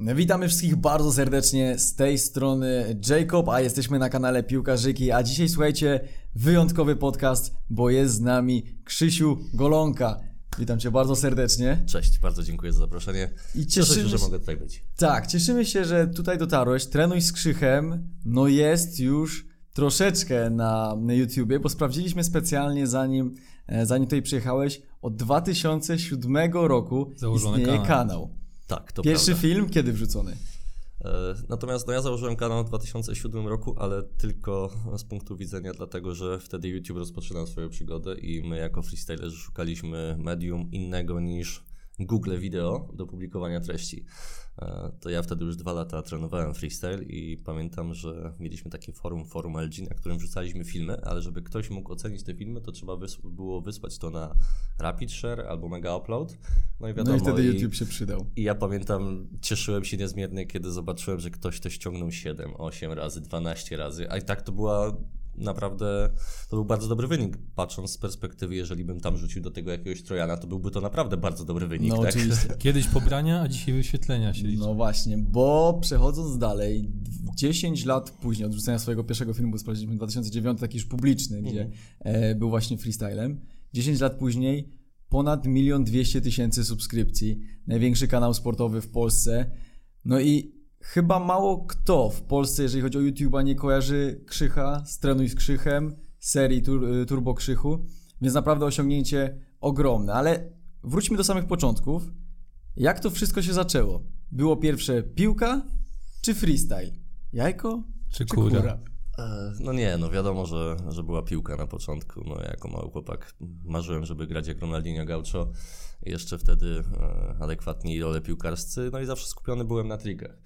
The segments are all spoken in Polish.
Witamy wszystkich bardzo serdecznie z tej strony Jacob, a jesteśmy na kanale Piłkarzyki, a dzisiaj słuchajcie, wyjątkowy podcast, bo jest z nami Krzysiu Golonka. Witam Cię bardzo serdecznie. Cześć, bardzo dziękuję za zaproszenie. I Cieszę się, cieszymy że mogę tutaj być. Tak, cieszymy się, że tutaj dotarłeś. Trenuj z Krzychem, no jest już troszeczkę na, na YouTubie, bo sprawdziliśmy specjalnie zanim, e, zanim tutaj przyjechałeś. Od 2007 roku Założony istnieje kanał. kanał. Tak, to Pierwszy prawda. film kiedy wrzucony? E, Natomiast no, ja założyłem kanał w 2007 roku, ale tylko z punktu widzenia dlatego, że wtedy YouTube rozpoczynał swoją przygodę i my jako freestylerzy szukaliśmy medium innego niż Google Video do publikowania treści. E, To ja wtedy już dwa lata trenowałem freestyle i pamiętam, że mieliśmy takie forum, forum LG, na którym wrzucaliśmy filmy, ale żeby ktoś mógł ocenić te filmy, to trzeba wys- było wysłać to na Rapid Share albo Mega Upload. No i wiadomo, No i wtedy i- YouTube się przydał. i ja pamiętam, cieszyłem się niezmiernie, kiedy zobaczyłem, że ktoś to ściągnął 7, 8 razy, 12 razy. A i tak to była naprawdę, to był bardzo dobry wynik. Patrząc z perspektywy, jeżeli bym tam rzucił do tego jakiegoś Trojana, to byłby to naprawdę bardzo dobry wynik. No tak? oczywiście. Kiedyś pobrania, a dzisiaj wyświetlenia się liczy. No właśnie, bo przechodząc dalej, 10 lat później od wrzucenia swojego pierwszego filmu, bo sprawdziliśmy 2009, taki już publiczny, gdzie e, był właśnie freestylem. 10 lat później ponad 1 200 tysięcy subskrypcji, największy kanał sportowy w Polsce. No i chyba mało kto w Polsce, jeżeli chodzi o YouTube'a, nie kojarzy Krzycha z Trenuj z Krzychem, serii tur, y, Turbo Krzychu, więc naprawdę osiągnięcie ogromne. Ale wróćmy do samych początków. Jak to wszystko się zaczęło? Było pierwsze piłka czy freestyle? Jajko Czy kura? E, No nie, no wiadomo, że, że była piłka na początku. No ja jako mały chłopak marzyłem, żeby grać jak Ronaldinho Gaucho. Jeszcze wtedy e, adekwatni idole piłkarscy. No i zawsze skupiony byłem na trikach.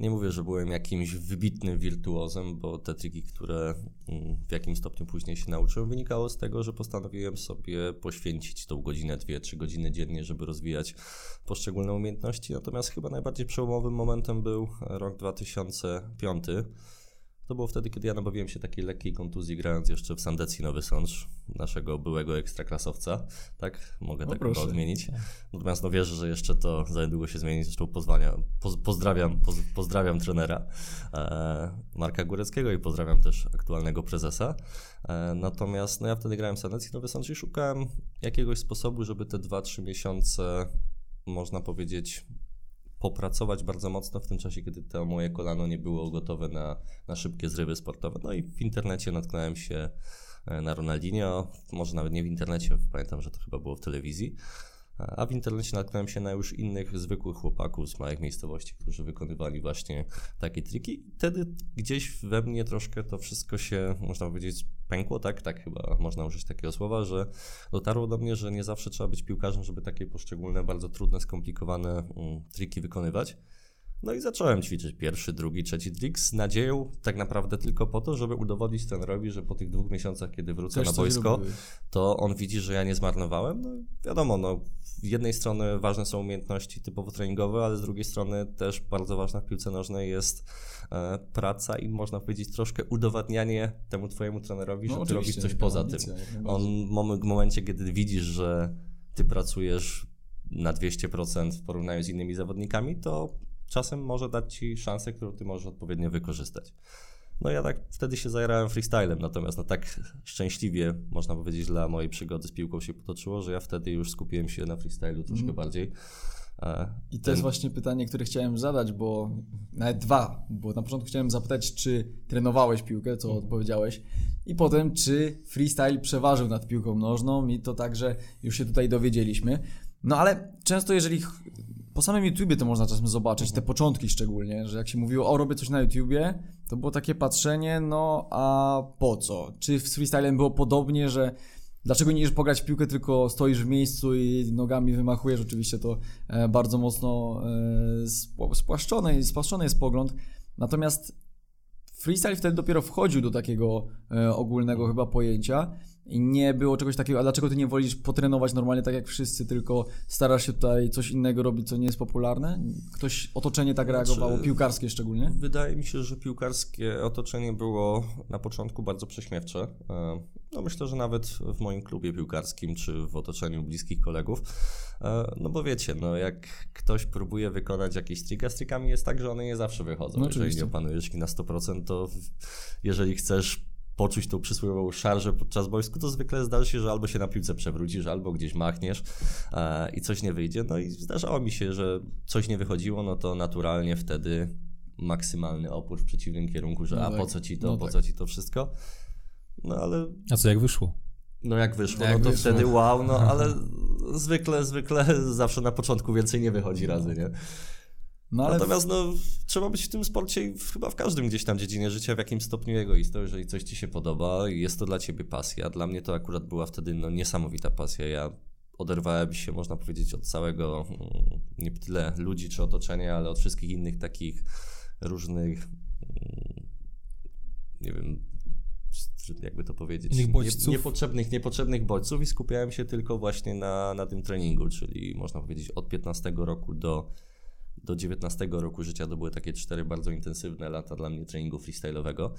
Nie mówię, że byłem jakimś wybitnym wirtuozem, bo te triki, które mm, w jakim stopniu później się nauczyłem, wynikało z tego, że postanowiłem sobie poświęcić tą godzinę, dwie, trzy godziny dziennie, żeby rozwijać poszczególne umiejętności. Natomiast chyba najbardziej przełomowym momentem był rok 2005. To było wtedy, kiedy ja nabawiłem się takiej lekkiej kontuzji, grając jeszcze w Sandecji Nowy Sącz, naszego byłego ekstraklasowca. Tak, mogę No tak proszę. chyba odmienić. Natomiast no wierzę, że jeszcze to za niedługo się zmieni. Zresztą pozwania, poz, pozdrawiam, poz, pozdrawiam trenera e, Marka Góreckiego i pozdrawiam też aktualnego prezesa. E, natomiast no ja wtedy grałem w Sandecji Nowy Sącz i szukałem jakiegoś sposobu, żeby te 2-3 miesiące, można powiedzieć, popracować bardzo mocno w tym czasie, kiedy to moje kolano nie było gotowe na, na szybkie zrywy sportowe. No i w internecie natknąłem się e, na Ronaldinho, może nawet nie w internecie, pamiętam, że to chyba było w telewizji, a w internecie natknąłem się na już innych zwykłych chłopaków z małych miejscowości, którzy wykonywali właśnie takie triki. I wtedy gdzieś we mnie troszkę to wszystko się, można powiedzieć, pękło, tak? Tak chyba można użyć takiego słowa, że dotarło do mnie, że nie zawsze trzeba być piłkarzem, żeby takie poszczególne, bardzo trudne, skomplikowane mm, triki wykonywać. No i zacząłem ćwiczyć pierwszy, drugi, trzeci trik z nadzieją tak naprawdę tylko po to, żeby udowodnić trenerowi, że po tych dwóch miesiącach, kiedy wrócę Też na boisko, to on widzi, że ja nie zmarnowałem. No wiadomo, no, z jednej strony ważne są umiejętności typowo treningowe, ale z drugiej strony też bardzo ważna w piłce nożnej jest e, praca i można powiedzieć troszkę udowadnianie temu twojemu trenerowi, No że ty robisz coś poza tym. On w momencie, kiedy widzisz, że ty pracujesz na 200% w porównaniu z innymi zawodnikami, to czasem może dać ci szansę, którą ty możesz odpowiednio wykorzystać. No ja tak wtedy się zajarałem freestylem, natomiast no tak szczęśliwie, można powiedzieć, dla mojej przygody z piłką się potoczyło, że ja wtedy już skupiłem się na freestylu troszkę bardziej. E, I to ten- jest właśnie pytanie, które chciałem zadać, bo nawet dwa, bo na początku chciałem zapytać, czy trenowałeś piłkę, co Mhm. odpowiedziałeś, i potem, czy freestyle przeważył nad piłką nożną i to także już się tutaj dowiedzieliśmy. No ale często jeżeli po samym YouTubie to można czasem zobaczyć, te początki szczególnie, że jak się mówiło, o robię coś na YouTubie, to było takie patrzenie, no a po co? Czy z freestylem było podobnie, że Dlaczego nie idziesz pograć w piłkę, tylko stoisz w miejscu i nogami wymachujesz? Oczywiście to e, bardzo mocno e, spła- spłaszczony, jest pogląd. Natomiast freestyle wtedy dopiero wchodził do takiego e, ogólnego chyba pojęcia i nie było czegoś takiego, a dlaczego ty nie wolisz potrenować normalnie tak jak wszyscy, tylko starasz się tutaj coś innego robić, co nie jest popularne? Ktoś, otoczenie tak reagowało, piłkarskie szczególnie? Wydaje mi się, że piłkarskie otoczenie było na początku bardzo prześmiewcze. E, no myślę, że nawet w moim klubie piłkarskim, czy w otoczeniu bliskich kolegów. E, no bo wiecie, no jak ktoś próbuje wykonać jakieś trika, z trikami jest tak, że one nie zawsze wychodzą. No jeżeli nie opanujesz ich na 100%, to jeżeli chcesz poczuć tą przysłowiową szarżę podczas boisku, to zwykle zdarzy się, że albo się na piłce przewrócisz, albo gdzieś machniesz e, i coś nie wyjdzie. No i zdarzało mi się, że coś nie wychodziło, no to naturalnie wtedy maksymalny opór w przeciwnym kierunku, że No a tak, po co ci to, no po tak. co ci to wszystko. No ale A co, jak wyszło? no jak wyszło, Jak no to wyszło. wtedy wow, no ale zwykle, zwykle zawsze na początku więcej nie wychodzi razy, nie? No Natomiast no, trzeba być w tym sporcie chyba w każdym gdzieś tam dziedzinie życia w jakimś stopniu egoistą, jeżeli coś ci się podoba i jest to dla ciebie pasja. Dla mnie to akurat była wtedy no, niesamowita pasja. Ja oderwałem się, można powiedzieć, od całego, mm, nie tyle ludzi czy otoczenia, ale od wszystkich innych takich różnych, mm, nie wiem, jakby to powiedzieć, nie, niepotrzebnych, niepotrzebnych bodźców i skupiałem się tylko właśnie na, na tym treningu, czyli można powiedzieć od 15 roku do do 19 roku życia to były takie cztery bardzo intensywne lata dla mnie treningu freestyle'owego,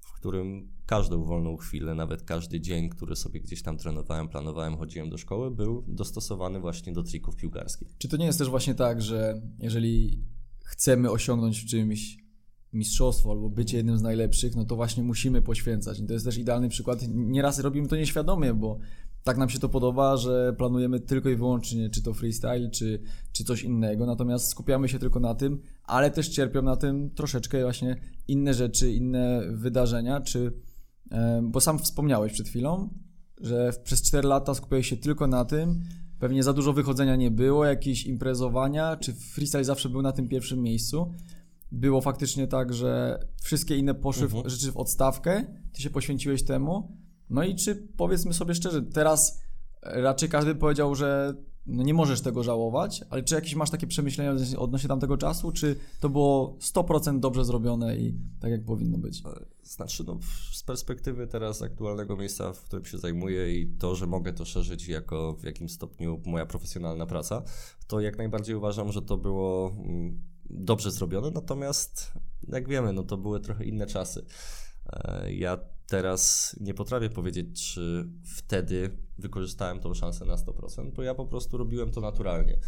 w którym każdą wolną chwilę, nawet każdy dzień, który sobie gdzieś tam trenowałem, planowałem, chodziłem do szkoły, był dostosowany właśnie do trików piłkarskich. Czy to nie jest też właśnie tak, że jeżeli chcemy osiągnąć w czymś mistrzostwo albo bycie jednym z najlepszych, no to właśnie musimy poświęcać. I to jest też idealny przykład. Nieraz robimy to nieświadomie, bo tak nam się to podoba, że planujemy tylko i wyłącznie czy to freestyle, czy, czy coś innego, natomiast skupiamy się tylko na tym, ale też cierpią na tym troszeczkę właśnie inne rzeczy, inne wydarzenia, czy bo sam wspomniałeś przed chwilą, że przez 4 lata skupiałeś się tylko na tym, pewnie za dużo wychodzenia nie było, jakieś imprezowania, czy freestyle zawsze był na tym pierwszym miejscu. Było faktycznie tak, że wszystkie inne poszły Mhm. rzeczy w odstawkę, ty się poświęciłeś temu. No i czy powiedzmy sobie szczerze, teraz raczej każdy powiedział, że no nie możesz tego żałować, ale czy jakieś masz takie przemyślenia odnośnie- tamtego czasu, czy to było 100% dobrze zrobione i tak jak powinno być? Znaczy, no, z perspektywy teraz aktualnego miejsca, w którym się zajmuję i to, że mogę to szerzyć jako w jakimś stopniu moja profesjonalna praca, to jak najbardziej uważam, że to było mm, dobrze zrobione, natomiast jak wiemy, no to były trochę inne czasy. E, Ja teraz nie potrafię powiedzieć, czy wtedy wykorzystałem tą szansę na 100%, bo ja po prostu robiłem to naturalnie.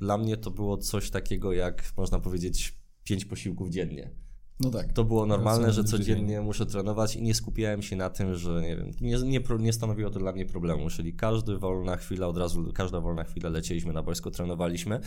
Dla mnie to było coś takiego jak, można powiedzieć, pięć posiłków dziennie. No tak. To było normalne, że codziennie muszę trenować i nie skupiałem się na tym, że nie wiem, nie, nie, nie stanowiło to dla mnie problemu, czyli każda wolna chwila, od razu, każda wolna chwila lecieliśmy na boisko, trenowaliśmy.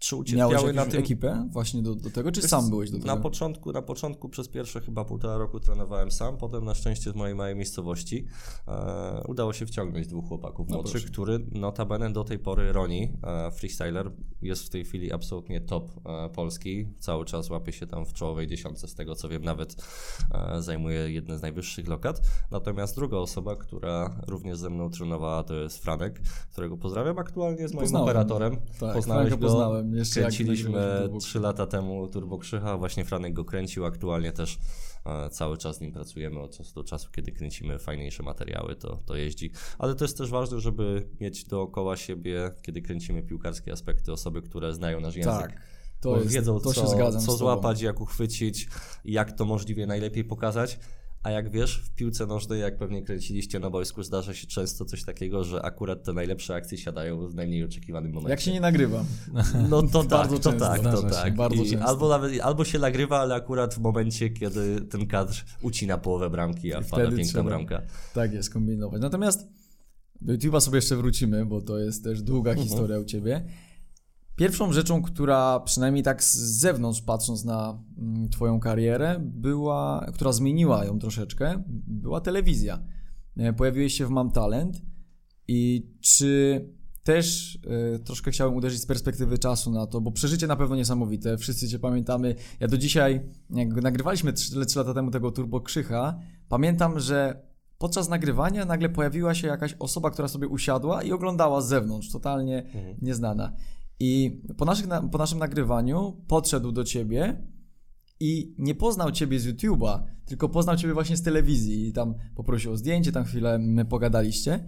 Czy ucierpiały na tym... ekipę właśnie do, do tego, czy Wiesz, sam byłeś do tego? Na początku, na początku przez pierwsze chyba półtora roku trenowałem sam, potem na szczęście z mojej małej miejscowości e, udało się wciągnąć dwóch chłopaków No młodszych, proszę. który notabene do tej pory Roni, e, freestyler, jest w tej chwili absolutnie top e, polski, cały czas łapie się tam w czołowej dziesiątce, z tego co wiem nawet e, zajmuje jedne z najwyższych lokat, natomiast druga osoba, która również ze mną trenowała to jest Franek, którego pozdrawiam aktualnie z moim Poznałem. operatorem, Tak, poznałeś go, poznałem, jeszcze kręciliśmy 3 lata temu Turbo Krzycha, właśnie Franek go kręcił, aktualnie też e, cały czas z nim pracujemy od czasu do czasu, kiedy kręcimy fajniejsze materiały, to, to jeździ. Ale to jest też ważne, żeby mieć dookoła siebie, kiedy kręcimy piłkarskie aspekty, osoby, które znają nasz język. Tak. To jest, wiedzą, to co, co złapać, jak uchwycić, jak to możliwie najlepiej pokazać. A jak wiesz, w piłce nożnej, jak pewnie kręciliście na boisku, zdarza się często coś takiego, że akurat te najlepsze akcje siadają w najmniej oczekiwanym momencie. Jak się nie nagrywa. No to tak, Bardzo to często. tak, to Zdarza się, tak. I często. albo, nawet, albo się nagrywa, ale akurat w momencie, kiedy ten kadr ucina połowę bramki, a I wpada piękna trzeba. bramka. Tak jest, kombinować. Natomiast do YouTube'a sobie jeszcze wrócimy, bo to jest też długa Mhm. historia u Ciebie. Pierwszą rzeczą, która przynajmniej tak z zewnątrz patrząc na mm, Twoją karierę, była, która zmieniła ją troszeczkę, była telewizja. E, Pojawiłeś się w Mam Talent i czy też e, troszkę chciałem uderzyć z perspektywy czasu na to, bo przeżycie na pewno niesamowite, wszyscy Cię pamiętamy. Ja do dzisiaj, jak nagrywaliśmy 3, 3 lata temu tego Turbo Krzycha, pamiętam, że podczas nagrywania nagle pojawiła się jakaś osoba, która sobie usiadła i oglądała z zewnątrz, totalnie nieznana. I po, naszych, na- po naszym nagrywaniu podszedł do ciebie i nie poznał ciebie z YouTube'a, tylko poznał ciebie właśnie z telewizji i tam poprosił o zdjęcie, tam chwilę mm, pogadaliście.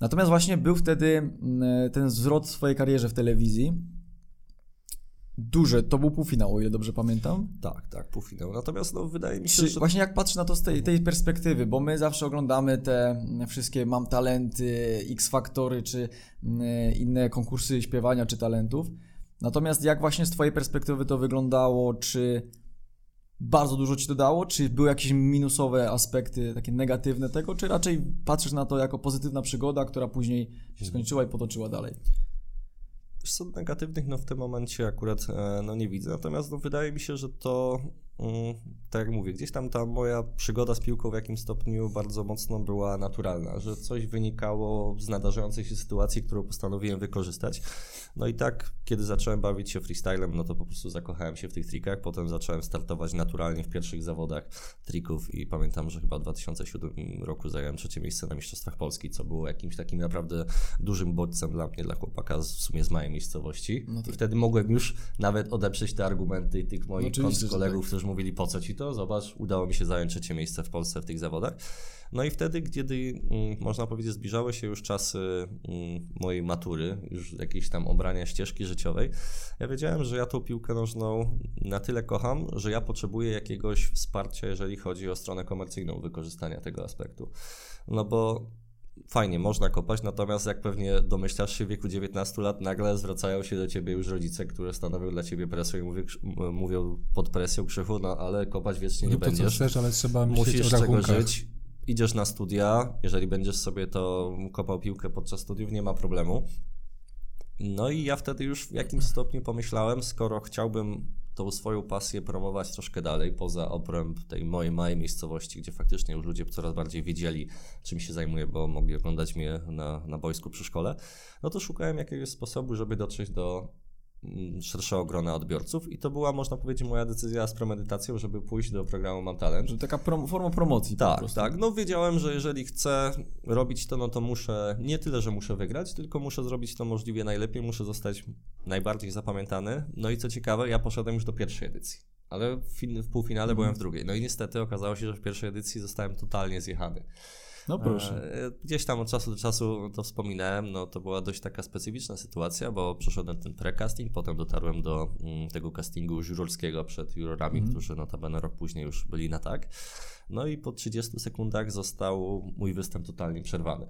Natomiast właśnie był wtedy mm, ten zwrot w swojej karierze w telewizji. Duże, to był półfinał, o ile dobrze pamiętam. Tak, tak, półfinał. Natomiast no, wydaje mi się, Czy, że... Właśnie jak patrzę na to z tej, tej perspektywy, bo my zawsze oglądamy te wszystkie Mam Talenty, X-Faktory, czy mm, inne konkursy śpiewania, czy talentów. Natomiast jak właśnie z Twojej perspektywy to wyglądało, czy bardzo dużo Ci to dało, czy były jakieś minusowe aspekty, takie negatywne tego, czy raczej patrzysz na to jako pozytywna przygoda, która później się skończyła i potoczyła dalej? Wiesz co, negatywnych no w tym momencie akurat e, no nie widzę, natomiast no wydaje mi się, że to tak jak mówię, gdzieś tam ta moja przygoda z piłką w jakimś stopniu bardzo mocno była naturalna, że coś wynikało z nadarzającej się sytuacji, którą postanowiłem wykorzystać. No i tak, kiedy zacząłem bawić się freestylem, no to po prostu zakochałem się w tych trikach, potem zacząłem startować naturalnie w pierwszych zawodach trików i pamiętam, że chyba w 2007 roku zająłem trzecie miejsce na Mistrzostwach Polski, co było jakimś takim naprawdę dużym bodźcem dla mnie, dla chłopaka w sumie z mojej miejscowości. No tak. I wtedy mogłem już nawet odeprzeć te argumenty tych moich że kolegów, tak. którzy mówili po co ci to, zobacz, udało mi się zająć trzecie miejsce w Polsce w tych zawodach. No i wtedy, kiedy mm, można powiedzieć zbliżały się już czasy mm, mojej matury, już jakiejś tam obrania ścieżki życiowej, ja wiedziałem, że ja tą piłkę nożną na tyle kocham, że ja potrzebuję jakiegoś wsparcia, jeżeli chodzi o stronę komercyjną wykorzystania tego aspektu. No bo fajnie, można kopać, natomiast jak pewnie domyślasz się, w wieku 19 lat nagle zwracają się do ciebie już rodzice, które stanowią dla ciebie presję i mówią, mówią pod presją krzychu, no ale kopać wiecznie nie Rób to, co będziesz chcesz, ale trzeba musisz z czego rachunkach. żyć. Idziesz na studia, jeżeli będziesz sobie to kopał piłkę podczas studiów, nie ma problemu. No i ja wtedy już w jakimś stopniu pomyślałem, skoro chciałbym tą swoją pasję promować troszkę dalej, poza obręb tej mojej małej miejscowości, gdzie faktycznie już ludzie coraz bardziej wiedzieli, czym się zajmuję, bo mogli oglądać mnie na, na boisku przy szkole, no to szukałem jakiegoś sposobu, żeby dotrzeć do szerszego grona odbiorców i to była, można powiedzieć, moja decyzja z premedytacją, żeby pójść do programu Mam Talent. Że taka prom- forma promocji Tak, tak. No wiedziałem, że jeżeli chcę robić to, no to muszę, nie tyle, że muszę wygrać, tylko muszę zrobić to możliwie najlepiej, muszę zostać najbardziej zapamiętany. No i co ciekawe, ja poszedłem już do pierwszej edycji. Ale w, w półfinale byłem w drugiej. No i niestety okazało się, że w pierwszej edycji zostałem totalnie zjechany. No proszę. E, Gdzieś tam od czasu do czasu to wspominałem, no to była dość taka specyficzna sytuacja, bo przeszedłem ten pre-casting, potem dotarłem do mm, tego castingu jurorskiego przed jurorami, Mhm. którzy notabene rok później już byli na tak. No i po 30 sekundach został mój występ totalnie przerwany.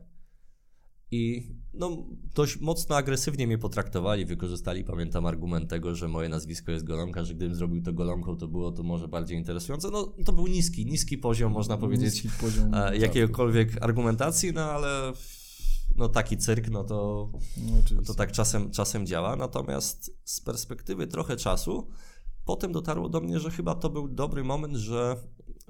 I no, dość mocno agresywnie mnie potraktowali, wykorzystali, pamiętam, argument tego, że moje nazwisko jest Golonka, że gdybym zrobił to Golonką, to było to może bardziej interesujące. No, to był niski, niski poziom, można powiedzieć, Niski poziom e, żartu. jakiegokolwiek argumentacji, no ale no taki cyrk, no to, No, to tak czasem, czasem działa. Natomiast z perspektywy trochę czasu, potem dotarło do mnie, że chyba to był dobry moment, że,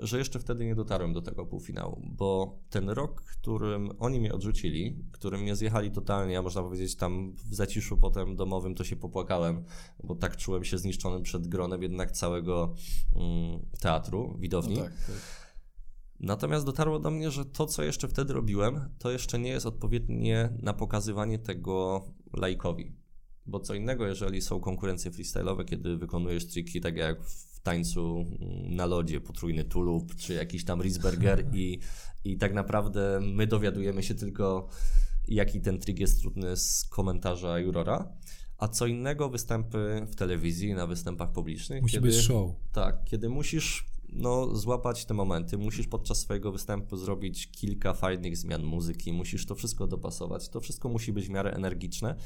że jeszcze wtedy nie dotarłem do tego półfinału, bo ten rok, którym oni mnie odrzucili, którym mnie zjechali totalnie, a można powiedzieć tam w zaciszu potem domowym to się popłakałem, bo tak czułem się zniszczony przed gronem jednak całego mm, teatru, widowni. No tak, tak. Natomiast dotarło do mnie, że to, co jeszcze wtedy robiłem, to jeszcze nie jest odpowiednie na pokazywanie tego laikowi. Bo co innego, jeżeli są konkurencje freestyle'owe, kiedy wykonujesz triki tak jak w tańcu mm, na lodzie, potrójny tulub, czy jakiś tam Riesberger i, i tak naprawdę my dowiadujemy się tylko, jaki ten trik jest trudny z komentarza jurora. A co innego występy w telewizji, na występach publicznych. Musi kiedy... być show. Tak, kiedy musisz no, złapać te momenty, musisz podczas swojego występu zrobić kilka fajnych zmian muzyki, musisz to wszystko dopasować, to wszystko musi być w miarę energiczne.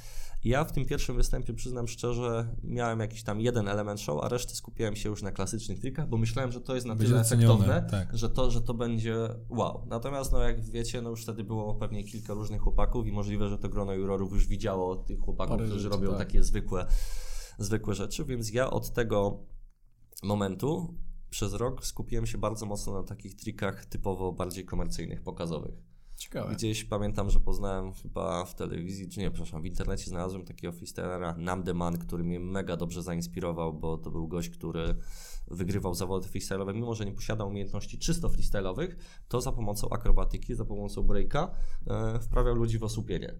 Ja w tym pierwszym występie, przyznam szczerze, miałem jakiś tam jeden element show, a resztę skupiałem się już na klasycznych trikach, bo myślałem, że to jest na tyle efektowne, tak. że, to, że to będzie wow. Natomiast, no, jak wiecie, no już wtedy było pewnie kilka różnych chłopaków i możliwe, że to grono jurorów już widziało tych chłopaków, Parę którzy rzeczy, robią tak. takie zwykłe, zwykłe rzeczy, więc ja od tego momentu przez rok skupiłem się bardzo mocno na takich trikach typowo bardziej komercyjnych, pokazowych. Ciekawe. Gdzieś pamiętam, że poznałem chyba w telewizji, czy nie, przepraszam, w internecie znalazłem takiego freestylera Namdeman, który mnie mega dobrze zainspirował, bo to był gość, który wygrywał zawody freestyle'owe, mimo że nie posiadał umiejętności czysto freestyle'owych, to za pomocą akrobatyki, za pomocą breaka e, wprawiał ludzi w osłupienie.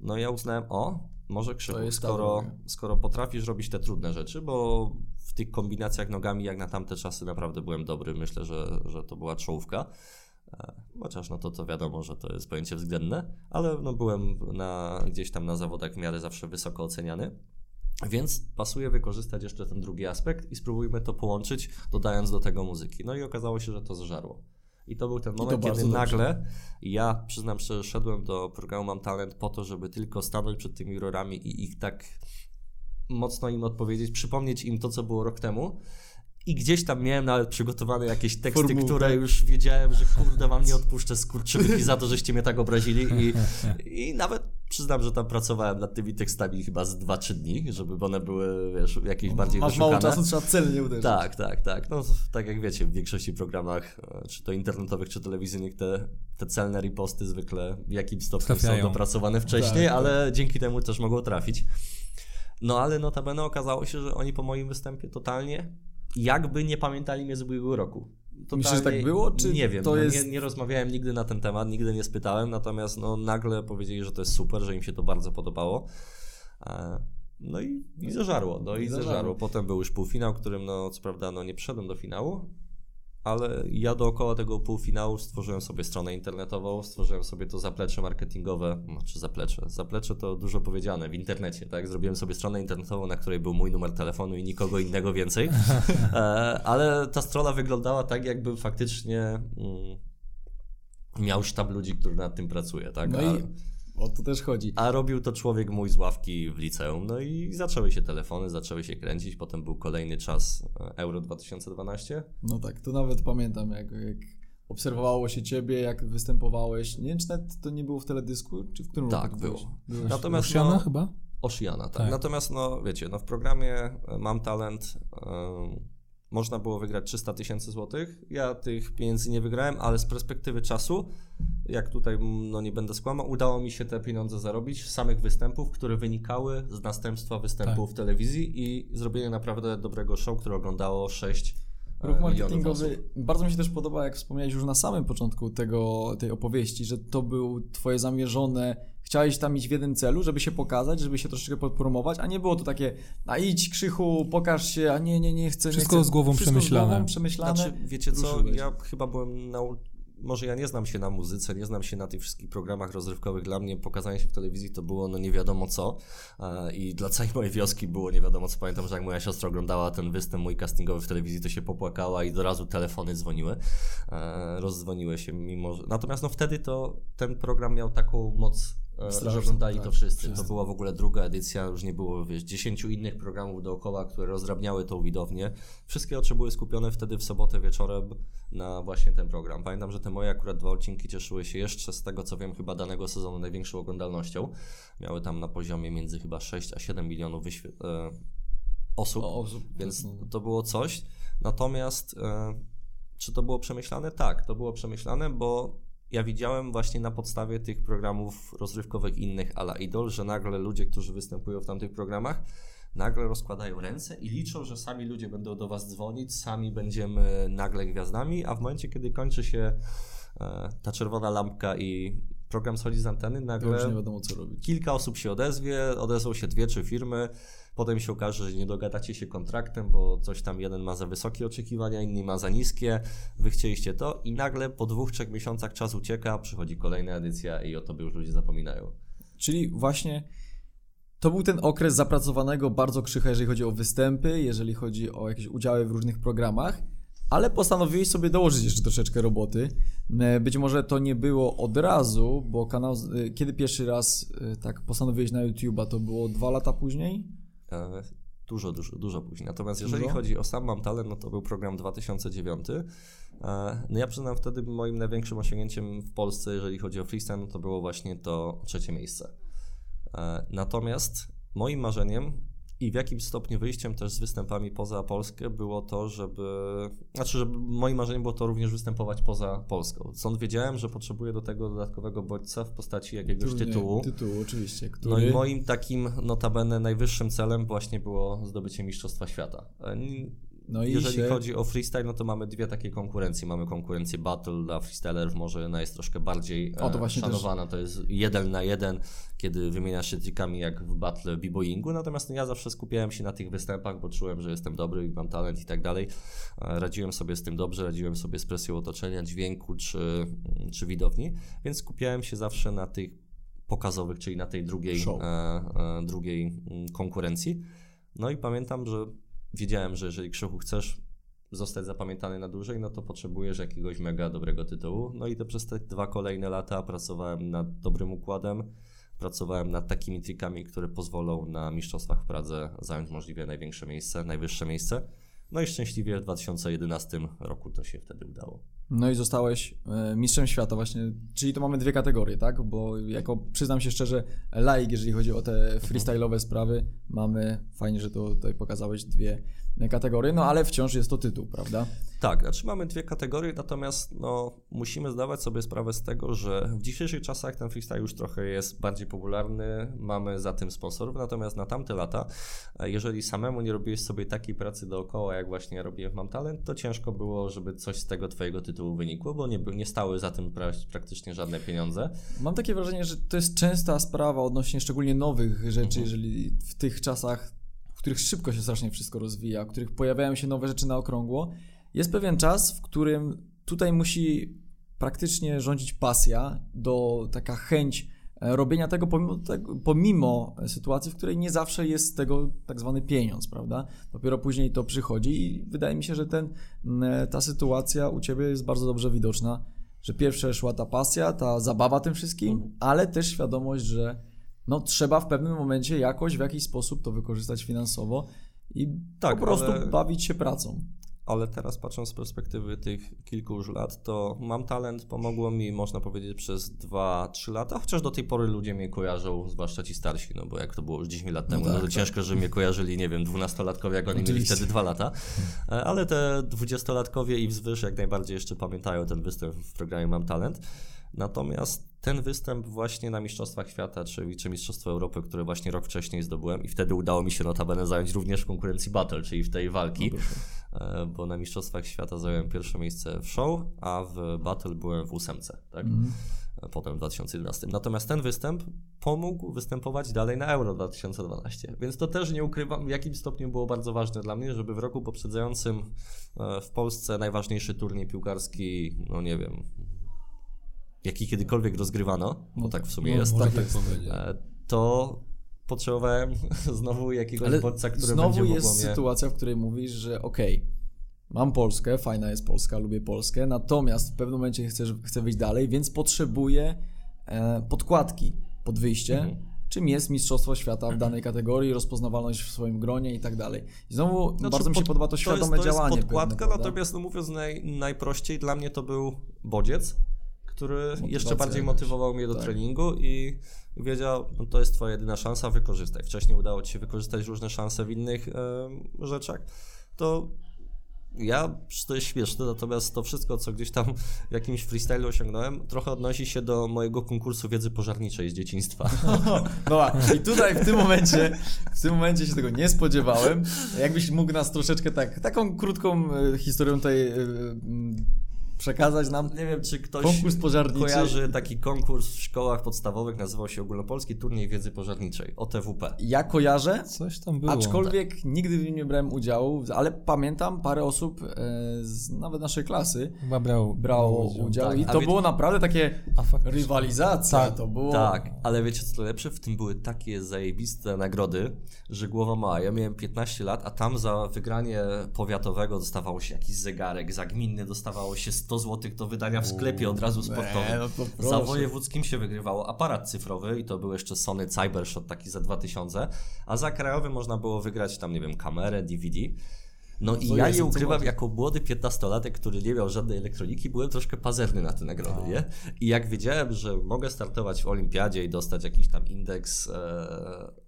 No i ja uznałem, o, może Krzychu, skoro, skoro potrafisz robić te trudne rzeczy, bo w tych kombinacjach nogami jak na tamte czasy naprawdę byłem dobry, myślę, że, że to była czołówka. E, Chociaż no to, to wiadomo, że to jest pojęcie względne, ale no byłem na, gdzieś tam na zawodach w miarę zawsze wysoko oceniany. Więc pasuje wykorzystać jeszcze ten drugi aspekt i spróbujmy to połączyć, dodając do tego muzyki. No i okazało się, że to zażarło. I to był ten moment, kiedy nagle ja, przyznam szczerze, szedłem do programu Mam Talent po to, żeby tylko stanąć przed tymi jurorami i ich tak mocno im odpowiedzieć, przypomnieć im to, co było rok temu. I gdzieś tam miałem nawet przygotowane jakieś teksty, Formułkę. które już wiedziałem, że kurde, wam nie odpuszczę skurczybyki za to, żeście mnie tak obrazili. I, I nawet przyznam, że tam pracowałem nad tymi tekstami chyba z 2-3 dni, żeby one były, wiesz, jakieś bardziej Masz mało czasu, trzeba celnie uderzyć. Tak, tak, tak. No, tak jak wiecie, w większości programach, e, czy to internetowych, czy telewizyjnych, te, te celne riposty zwykle w jakimś stopniu Trafiają. są dopracowane wcześniej, Tak, ale dzięki temu też mogą trafić. No ale notabene okazało się, że oni po moim występie totalnie jakby nie pamiętali mnie z ubiegłego roku. Myślisz, że tak było, czy nie wiem, to no, jest- nie, nie rozmawiałem nigdy na ten temat, nigdy nie spytałem, natomiast no, nagle powiedzieli, że to jest super, że im się to bardzo podobało. E, No i, i zażarło, no i, zażarło. Potem był już półfinał, którym no co prawda no nie przyszedłem do finału, ale ja dookoła tego półfinału stworzyłem sobie stronę internetową, stworzyłem sobie to zaplecze marketingowe, znaczy zaplecze, zaplecze to dużo powiedziane w internecie, tak? Zrobiłem sobie stronę internetową, na której był mój numer telefonu i nikogo innego więcej, e, ale ta strona wyglądała tak, jakby faktycznie mm, miał sztab ludzi, który nad tym pracuje, tak? No i o to też chodzi. a robił to człowiek mój z ławki w liceum. No i zaczęły się telefony, zaczęły się kręcić. Potem był kolejny czas e, Euro 2012. No tak, to nawet pamiętam, jak, jak obserwowało się ciebie, jak występowałeś. Nie wiem, czy nawet to nie było w teledysku, czy w którym Tak, było. byłeś? Natomiast Oceana no, chyba? Oshiana, tak. Tak. Natomiast no wiecie, no w programie e, Mam Talent e, można było wygrać 300 tysięcy złotych. Ja tych pieniędzy nie wygrałem, ale z perspektywy czasu, jak tutaj no nie będę skłamał, udało mi się te pieniądze zarobić z samych występów, które wynikały z następstwa występu Tak. w telewizji i zrobienie naprawdę dobrego show, które oglądało 6 Ruch milionów marketingowy. Bardzo mi się też podoba, jak wspomniałeś już na samym początku tego, tej opowieści, że to był twoje zamierzone. Chciałeś tam iść w jednym celu, żeby się pokazać, żeby się troszeczkę podpromować, a nie było to takie, a idź krzychu, pokaż się, a nie, nie, nie chcę. Wszystko nie chcę. z głową Wszystko przemyślane. Z głową przemyślane. Znaczy, wiecie co, ruszyłeś. ja chyba byłem na... Może ja nie znam się na muzyce, nie znam się na tych wszystkich programach rozrywkowych. Dla mnie pokazanie się w telewizji to było no nie wiadomo co e, i dla całej mojej wioski było nie wiadomo co. Pamiętam, że jak moja siostra oglądała ten występ mój castingowy w telewizji, to się popłakała i od razu telefony dzwoniły, e, rozdzwoniły się mimo, że... Natomiast no wtedy to ten program miał taką moc e, że Straszną, oglądali tak, to wszyscy. wszyscy. To była w ogóle druga edycja, już nie było, wiesz, dziesięciu innych programów dookoła, które rozdrabniały tą widownię. Wszystkie oczy były skupione wtedy w sobotę wieczorem na właśnie ten program. Pamiętam, że te moje akurat dwa odcinki cieszyły się jeszcze z tego, co wiem, chyba danego sezonu największą oglądalnością. Miały tam na poziomie między chyba 6 a 7 milionów wyświe- e, osób. O, osób. Więc No. to było coś. Natomiast e, czy to było przemyślane? Tak, to było przemyślane, bo ja widziałem właśnie na podstawie tych programów rozrywkowych innych ala Idol, że nagle ludzie, którzy występują w tamtych programach, nagle rozkładają ręce i liczą, że sami ludzie będą do was dzwonić, sami będziemy nagle gwiazdami, a w momencie, kiedy kończy się e, ta czerwona lampka i program schodzi z anteny, To już nagle nie wiadomo, co robić. kilka osób się odezwie, odezwą się dwie, trzy firmy, potem się okaże, że nie dogadacie się kontraktem, bo coś tam jeden ma za wysokie oczekiwania, inny ma za niskie, wy chcieliście to i nagle po dwóch, trzech miesiącach czas ucieka, przychodzi kolejna edycja i o tobie już ludzie zapominają. Czyli właśnie to był ten okres zapracowanego bardzo krzycha, jeżeli chodzi o występy, jeżeli chodzi o jakieś udziały w różnych programach, ale postanowiłeś sobie dołożyć jeszcze troszeczkę roboty. E, Być może to nie było od razu, bo kanał, e, kiedy pierwszy raz e, tak postanowiłeś na YouTube'a, to było dwa lata później? E, Dużo, dużo, dużo później. Natomiast jeżeli Dużo? chodzi o sam Mam Talent, no to był program 2009. E, No ja przyznam wtedy moim największym osiągnięciem w Polsce, jeżeli chodzi o freestyle, no to było właśnie to trzecie miejsce. E, Natomiast moim marzeniem i w jakimś stopniu wyjściem też z występami poza Polskę było to, żeby. Znaczy, żeby moim marzeniem było to również występować poza Polską. Stąd wiedziałem, że potrzebuję do tego dodatkowego bodźca w postaci jakiegoś Turniej- tytułu. Tytułu, oczywiście. Który... No i moim takim notabene najwyższym celem właśnie było zdobycie Mistrzostwa Świata. No i Jeżeli się... chodzi o freestyle, no to mamy dwie takie konkurencje. Mamy konkurencję battle dla freestylerów, może ona jest troszkę bardziej O, to e, szanowana. To jest jeden na jeden, kiedy wymieniasz się trikami jak w battle b-boyingu. Natomiast no, ja zawsze skupiałem się na tych występach, bo czułem, że jestem dobry i mam talent i tak dalej. E, Radziłem sobie z tym dobrze, radziłem sobie z presją otoczenia, dźwięku czy, czy widowni, więc skupiałem się zawsze na tych pokazowych, czyli na tej drugiej, e, e, drugiej mm, konkurencji. No i pamiętam, że wiedziałem, że jeżeli Krzychu chcesz zostać zapamiętany na dłużej, no to potrzebujesz jakiegoś mega dobrego tytułu. No i to przez te dwa kolejne lata pracowałem nad dobrym układem, pracowałem nad takimi trikami, które pozwolą na Mistrzostwach w Pradze zająć możliwie największe miejsce, najwyższe miejsce. No i szczęśliwie w 2011 roku to się wtedy udało. No i zostałeś e, mistrzem świata właśnie, czyli to mamy dwie kategorie, tak? Bo jako przyznam się szczerze, laik, jeżeli chodzi o te freestyle'owe sprawy, mamy, fajnie, że to tutaj pokazałeś dwie kategorie, no ale wciąż jest to tytuł, prawda? Tak, znaczy mamy dwie kategorie, natomiast no, musimy zdawać sobie sprawę z tego, że w dzisiejszych czasach ten freestyle już trochę jest bardziej popularny, mamy za tym sponsorów, natomiast na tamte lata, e, jeżeli samemu nie robiłeś sobie takiej pracy dookoła, jak właśnie robiłem w Mam Talent, to ciężko było, żeby coś z tego twojego tytułu wynikło, bo nie, nie stały za tym pra praktycznie żadne pieniądze. Mam takie wrażenie, że to jest częsta sprawa odnośnie szczególnie nowych rzeczy, mhm. jeżeli w tych czasach w których szybko się strasznie wszystko rozwija, w których pojawiają się nowe rzeczy na okrągło, jest pewien czas, w którym tutaj musi praktycznie rządzić pasja, do taka chęć robienia tego pomimo, tego pomimo, sytuacji, w której nie zawsze jest z tego tak zwany pieniądz, prawda? Dopiero później to przychodzi i wydaje mi się, że ten, e, ta sytuacja u Ciebie jest bardzo dobrze widoczna, że pierwsze szła ta pasja, ta zabawa tym wszystkim, mhm. ale też świadomość, że no, trzeba w pewnym momencie jakoś, w jakiś sposób to wykorzystać finansowo i tak, po prostu ale... bawić się pracą ale teraz patrząc z perspektywy tych kilku już lat, to mam talent, pomogło mi, można powiedzieć, przez 2-3 lata, chociaż do tej pory ludzie mnie kojarzą, zwłaszcza ci starsi, no bo jak to było już 10 lat temu, no, tak, no to tak. ciężko, że mnie kojarzyli, nie wiem, 12-latkowie, jak oni mieli wtedy 2 lata, e, ale te 20-latkowie i wzwyż jak najbardziej jeszcze pamiętają ten występ w programie Mam Talent. Natomiast ten występ właśnie na Mistrzostwach Świata, czy, czy Mistrzostwo Europy, które właśnie rok wcześniej zdobyłem i wtedy udało mi się notabene zająć również w konkurencji battle, czyli w tej walki, no bo na Mistrzostwach Świata zająłem pierwsze miejsce w show, a w battle byłem w ósemce, tak? Mm. Potem w 2011. Natomiast ten występ pomógł występować dalej na Euro 2012. Więc to też nie ukrywam, w jakim stopniu było bardzo ważne dla mnie, żeby w roku poprzedzającym e, w Polsce najważniejszy turniej piłkarski, no nie wiem, jaki kiedykolwiek rozgrywano, bo no tak w sumie jest, tak, tak to potrzebowałem znowu jakiegoś Ale bodźca, który znowu będzie jest mnie... sytuacja, w której mówisz, że okej, okay, mam Polskę, fajna jest Polska, lubię Polskę, natomiast w pewnym momencie chcę, chcę wyjść dalej, więc potrzebuję e, podkładki pod wyjście, mhm. czym jest Mistrzostwo Świata w danej kategorii, rozpoznawalność w swoim gronie i tak dalej. I znowu znaczy, bardzo mi się podoba to świadome to jest, to działanie. Jest podkładka, pewne, natomiast no mówiąc naj, najprościej, dla mnie to był bodziec, który Motywacja jeszcze bardziej motywował mnie do tak. treningu i wiedział, no to jest twoja jedyna szansa, wykorzystaj. Wcześniej udało ci się wykorzystać różne szanse w innych e, rzeczach, to ja, to jest śmieszne, natomiast to wszystko, co gdzieś tam w jakimś freestylu osiągnąłem, trochę odnosi się do mojego konkursu wiedzy pożarniczej z dzieciństwa. No i tutaj w tym momencie, w tym momencie się tego nie spodziewałem. Jakbyś mógł nas troszeczkę tak, taką krótką e, historią tutaj e, przekazać nam. Nie wiem, czy ktoś konkurs pożarniczy. kojarzy taki konkurs w szkołach podstawowych, nazywał się Ogólnopolski Turniej Wiedzy Pożarniczej, OTWP. Ja kojarzę, Coś tam było. aczkolwiek tak. nigdy w nim nie brałem udziału, ale pamiętam parę osób e, z nawet naszej klasy Chyba brał, brało udział, udział tak. i to było naprawdę takie rywalizacja. Tak, to było... tak, ale wiecie co lepsze? W tym były takie zajebiste nagrody, że głowa ma. Ja miałem 15 lat, a tam za wygranie powiatowego dostawało się jakiś zegarek, za gminny dostawało się 100 zł do wydania w sklepie od razu sportowym. No za wojewódzkim się wygrywało aparat cyfrowy i to był jeszcze Sony Cybershot taki za 2000, a za krajowy można było wygrać tam, nie wiem, kamerę, DVD. No, i ja nie ukrywam, jako młody 15-latek, który nie miał żadnej elektroniki, byłem troszkę pazerny na te nagrody, nie? I jak wiedziałem, że mogę startować w olimpiadzie i dostać jakiś tam indeks e,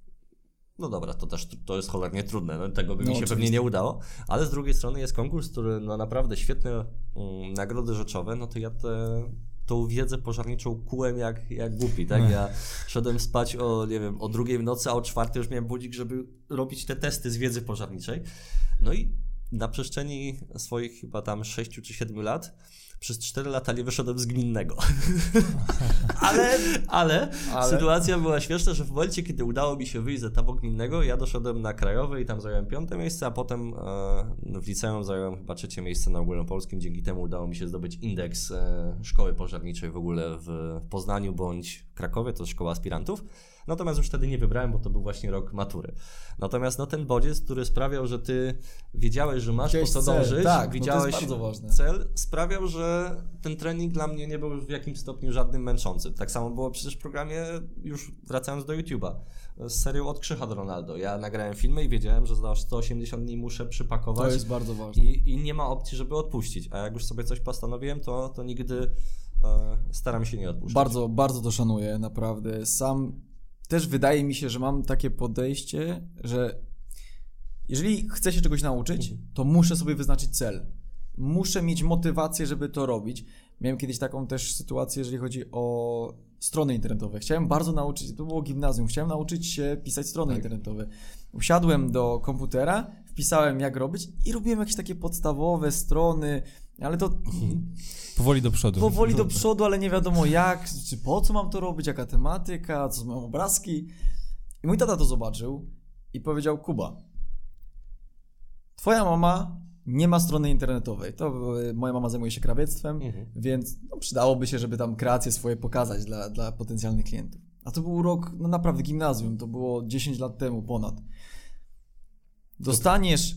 no dobra, to też to jest cholernie trudne, no, tego by mi no, się oczywiście. pewnie nie udało, ale z drugiej strony jest konkurs, który no naprawdę świetne um, nagrody rzeczowe, no to ja te, tą wiedzę pożarniczą kułem jak, jak głupi, tak? Ja szedłem spać o, nie wiem, o drugiej w nocy, a o czwartej już miałem budzik, żeby robić te testy z wiedzy pożarniczej. No i na przestrzeni swoich chyba tam 6 czy 7 lat przez 4 lata nie wyszedłem z gminnego. ale, ale, Ale? sytuacja była śmieszna, że w momencie, kiedy udało mi się wyjść z etapu gminnego, ja doszedłem na krajowy i tam zająłem piąte miejsce, a potem e, w liceum zająłem chyba trzecie miejsce na ogólnopolskim. Dzięki temu udało mi się zdobyć indeks e, szkoły pożarniczej w ogóle w, w Poznaniu bądź w Krakowie, to szkoła aspirantów. Natomiast już wtedy nie wybrałem, bo to był właśnie rok matury. Natomiast no, ten bodziec, który sprawiał, że ty wiedziałeś, że masz Chciałeś po co cel, dążyć, tak, no to widziałeś ważne. cel, sprawiał, że ten trening dla mnie nie był w jakimś stopniu żadnym męczący. Tak samo było przecież w programie, już wracając do YouTube'a, z serią od Krzycha do Ronaldo. Ja nagrałem filmy i wiedziałem, że za 180 dni muszę To przypakować jest bardzo ważne. i, i nie ma opcji, żeby odpuścić. A jak już sobie coś postanowiłem, to, to nigdy e, staram się nie odpuszczać. Bardzo, bardzo to szanuję, naprawdę. Sam też wydaje mi się, że mam takie podejście, że jeżeli chcę się czegoś nauczyć, to muszę sobie wyznaczyć cel. Muszę mieć motywację, żeby to robić. Miałem kiedyś taką też sytuację, jeżeli chodzi o strony internetowe. Chciałem bardzo nauczyć, to było gimnazjum, chciałem nauczyć się pisać strony internetowe. Usiadłem do komputera, wpisałem jak robić i robiłem jakieś takie podstawowe strony, ale to Powoli do przodu. powoli do przodu, ale nie wiadomo jak, czy po co mam to robić, jaka tematyka, co mam obrazki. I mój tata to zobaczył i powiedział: Kuba, twoja mama nie ma strony internetowej. To y, moja mama zajmuje się krawiectwem, Mhm. więc no, przydałoby się, żeby tam kreacje swoje pokazać dla, dla potencjalnych klientów. A to był rok, no naprawdę gimnazjum, to było 10 lat temu ponad. Dostaniesz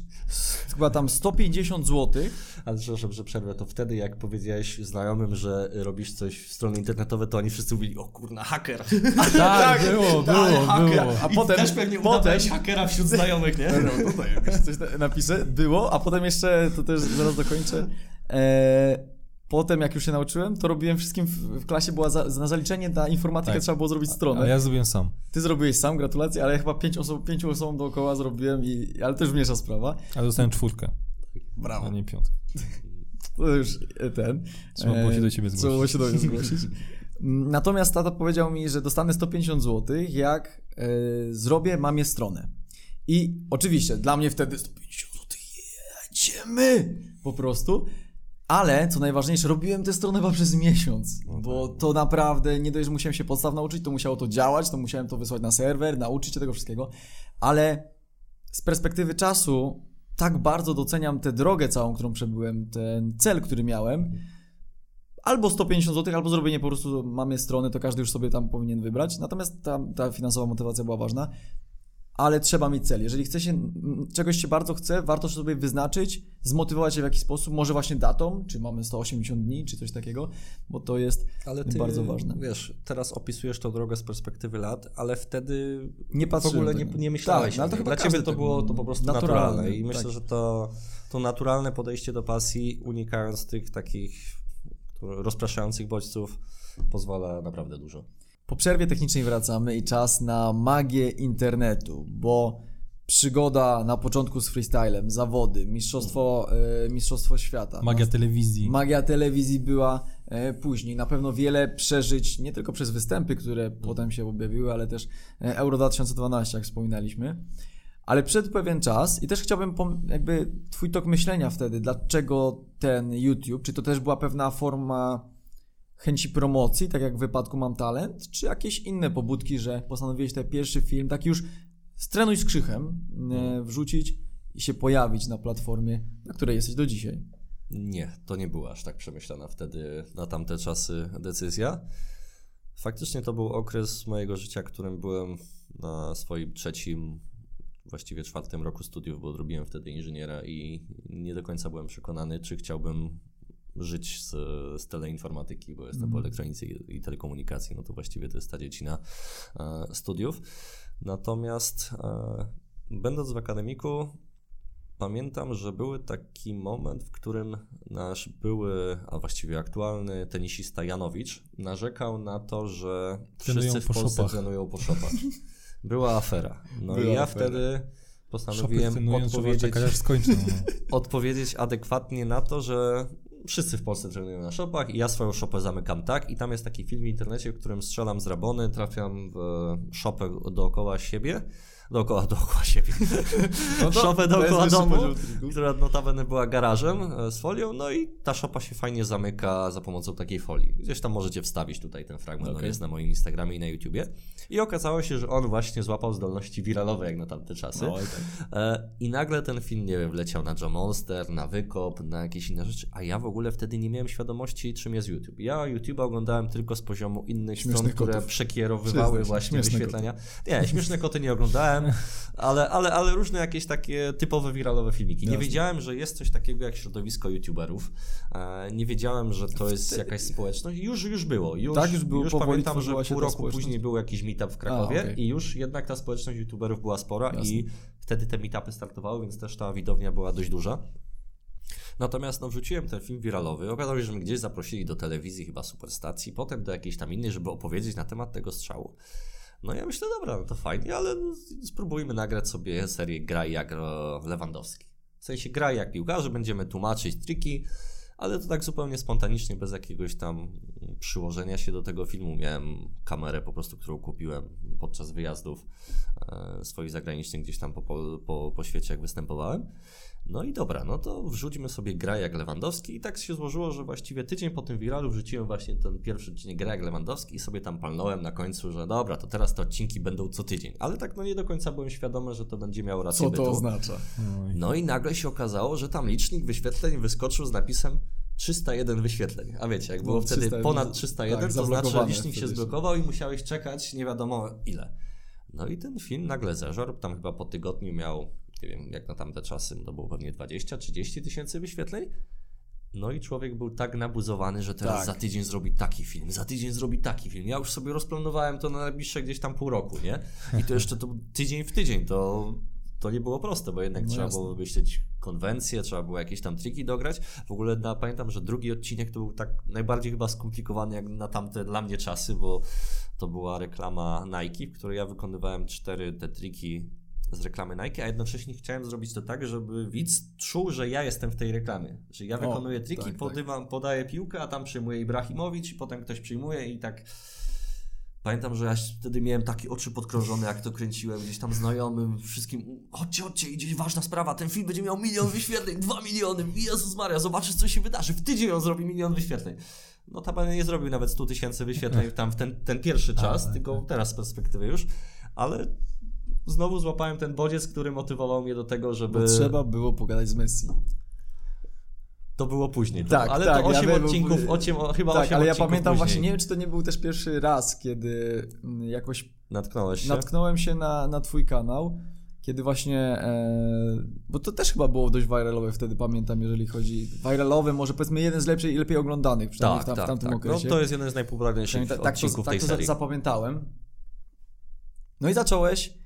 chyba tam 150 złotych Ale przepraszam, że przerwę, to wtedy jak powiedziałeś znajomym, że robisz coś w strony internetowe, to oni wszyscy mówili, o kurna, haker. Tak, było, było, haker. było. A potem, Też pewnie potem udawałeś hakera wśród znajomych, nie? No, tutaj coś na- napiszę. Było, a potem jeszcze, to też zaraz dokończę. E, potem jak już się nauczyłem, to robiłem wszystkim w, w klasie, była za, na zaliczenie na informatykę Tak. trzeba było zrobić A stronę. ja zrobiłem sam. Ty zrobiłeś sam, gratulacje, ale ja chyba pięć osób, pięciu osobom dookoła zrobiłem, i, ale to już mniejsza sprawa. Ale dostałem czwórkę, Brawo. a nie piątkę. To już e, ten. Trzeba było się do ciebie Trzeba było zgłosić. się do mnie zgłosić. Natomiast tata powiedział mi, że dostanę 150 zł, jak e, zrobię mamie stronę. I oczywiście, dla mnie wtedy 150 zł, jedziemy! Po prostu. Ale, co najważniejsze, robiłem tę stronę chyba przez miesiąc, bo to naprawdę, nie dość, że musiałem się podstaw nauczyć, to musiało to działać, to musiałem to wysłać na serwer, nauczyć się tego wszystkiego, ale z perspektywy czasu tak bardzo doceniam tę drogę całą, którą przebyłem, ten cel, który miałem. Albo 150 zł, albo zrobienie po prostu mamy strony, to każdy już sobie tam powinien wybrać. Natomiast ta, ta finansowa motywacja była ważna. Ale trzeba mieć cel. Jeżeli chce się, czegoś się bardzo chce, warto sobie wyznaczyć, zmotywować się w jakiś sposób, może właśnie datą, czy mamy 180 dni, czy coś takiego, bo to jest Ale ty, bardzo ważne. wiesz, teraz opisujesz tą drogę z perspektywy lat, ale wtedy Nie w ogóle nie, nie myślałeś. Tak, no tym. chyba Dla ciebie to tak- było to po prostu naturalne, naturalne, i myślę, tak. że to, to naturalne podejście do pasji, unikając tych takich rozpraszających bodźców, pozwala naprawdę dużo. Po przerwie technicznej wracamy i czas na magię internetu, bo przygoda na początku z freestylem, zawody, mistrzostwo, e, mistrzostwo świata. Magia telewizji. Magia telewizji była e, później. Na pewno wiele przeżyć, nie tylko przez występy, które potem się objawiły, ale też e, Euro 2012, jak wspominaliśmy. Ale przed pewien czas i też chciałbym jakby twój tok myślenia wtedy, dlaczego ten YouTube, czy to też była pewna forma chęci promocji, tak jak w wypadku Mam Talent, czy jakieś inne pobudki, że postanowiłeś ten pierwszy film, tak już strenuj z krzychem, e, wrzucić i się pojawić na platformie, na której jesteś do dzisiaj. Nie, to nie była aż tak przemyślana wtedy na tamte czasy decyzja. Faktycznie to był okres mojego życia, którym byłem na swoim trzecim, właściwie czwartym roku studiów, bo odrobiłem wtedy inżyniera i nie do końca byłem przekonany, czy chciałbym żyć z, z teleinformatyki, bo jestem po elektronice i, i telekomunikacji, no to właściwie to jest ta dziedzina e, studiów. Natomiast e, będąc w akademiku, Pamiętam, że był taki moment, w którym nasz były, a właściwie aktualny tenisista Janowicz narzekał na to, że Trenują wszyscy w po Polsce trenują po shopach. Była afera. No Była i ja afera. wtedy postanowiłem odpowiedzieć, czekać. No. odpowiedzieć adekwatnie na to, że wszyscy w Polsce trenują na shopach i ja swoją shopę zamykam tak i tam jest taki film w internecie, w którym strzelam z rabony, trafiam w shopę dookoła siebie, dookoła, dookoła siebie. No to- Szopę dookoła domu, która notabene była garażem e, z folią, no i ta szopa się fajnie zamyka za pomocą takiej folii. Gdzieś tam możecie wstawić tutaj ten fragment, on Okej. jest na moim Instagramie i na YouTubie. I okazało się, że on właśnie złapał zdolności wiralowe jak na tamte czasy. No, i tak. E, I nagle ten film, nie wiem, wleciał na Joe Monster, na Wykop, na jakieś inne rzeczy, a ja w ogóle wtedy nie miałem świadomości, czym jest YouTube. Ja YouTube'a oglądałem tylko z poziomu innych Śmiesznych stron, które kotów. przekierowywały Przyznaj się, właśnie śmieszne wyświetlenia. Nie, śmieszne koty nie oglądałem, ale, ale, ale różne jakieś takie typowe wiralowe filmiki. Nie Jasne. wiedziałem, że jest coś takiego jak środowisko YouTuberów. E, Nie wiedziałem, że to jest jakaś społeczność. Już, już było. Już, Tak, już było, powoli pamiętam, że pół roku później był jakiś meetup w Krakowie okej. i już jednak ta społeczność YouTuberów była spora Jasne. i wtedy te meetupy startowały, więc też ta widownia była dość duża. Natomiast no, wrzuciłem ten film wiralowy. Okazało się, że mnie gdzieś zaprosili do telewizji, chyba superstacji, potem do jakiejś tam innej, żeby opowiedzieć na temat tego strzału. No ja myślę, dobra, no to fajnie, ale no, spróbujmy nagrać sobie serię Graj jak e, Lewandowski. W sensie graj jak piłkarze, będziemy tłumaczyć triki, ale to tak zupełnie spontanicznie, bez jakiegoś tam przyłożenia się do tego filmu. Miałem kamerę po prostu, którą kupiłem podczas wyjazdów e, swoich zagranicznych gdzieś tam po, po, po świecie, jak występowałem. No i dobra, no to wrzućmy sobie grę jak Lewandowski i tak się złożyło, że właściwie tydzień po tym viralu wrzuciłem właśnie ten pierwszy odcinek grę jak Lewandowski i sobie tam palnąłem na końcu, że dobra, to teraz te odcinki będą co tydzień. Ale tak no nie do końca byłem świadomy, że to będzie miało rację Co bytu. to oznacza? No i nagle się okazało, że tam licznik wyświetleń wyskoczył z napisem 301 wyświetleń. A wiecie, jak było No, wtedy 301, ponad 301, tak, to znaczy, że licznik się zblokował i musiałeś czekać nie wiadomo ile. No i ten film nagle zeżarł, tam chyba po tygodniu miał, nie wiem, jak na tamte czasy, to było pewnie 20-30 tysięcy wyświetleń. No i człowiek był tak nabuzowany, że teraz Tak. za tydzień zrobi taki film, za tydzień zrobi taki film. Ja już sobie rozplanowałem to na najbliższe gdzieś tam pół roku, nie? I to jeszcze to tydzień w tydzień, to, to nie było proste, bo jednak No trzeba jasne. było wymyślić konwencję, trzeba było jakieś tam triki dograć. W ogóle na, pamiętam, że drugi odcinek to był tak najbardziej chyba skomplikowany jak na tamte dla mnie czasy, bo to była reklama Nike, w której ja wykonywałem cztery te triki z reklamy Nike, a jednocześnie chciałem zrobić to tak, żeby widz czuł, że ja jestem w tej reklamie. Że ja O, wykonuję triki, tak, tak. podywam, podaję piłkę, a tam przyjmuje Ibrahimowicz i potem ktoś przyjmuje i tak... Pamiętam, że ja wtedy miałem takie oczy podkrążone, jak to kręciłem gdzieś tam znajomym, wszystkim. Chodźcie, chodźcie, idzie ważna sprawa. Ten film będzie miał milion wyświetleń, dwa miliony. Jezus Maria, zobaczysz, co się wydarzy. W tydzień on zrobi milion wyświetleń. No tabany nie zrobił nawet 100 tysięcy wyświetleń tam w ten, ten pierwszy czas, tak, tylko teraz z perspektywy już. Ale znowu złapałem ten bodziec, który motywował mnie do tego, żeby. Bo trzeba było pogadać z Messi. To było później. Tak, ale tak, to ja 8 wiem, bo- odcinków, osiem, chyba tak, 8 ale ja odcinków pamiętam później. właśnie, nie wiem czy to nie był też pierwszy raz, kiedy mm, jakoś Natknąłeś się? natknąłem się na, na twój kanał, kiedy właśnie, e, bo to też chyba było dość viralowe wtedy, pamiętam, jeżeli chodzi, viralowe, może powiedzmy jeden z lepszych i lepiej oglądanych, przynajmniej Tak, w, tam, tak, w tamtym tak. okresie. No, to jest jeden z najpopularniejszych Przynajmniej ta- tak to, odcinków tak tej to serii. zapamiętałem. No i zacząłeś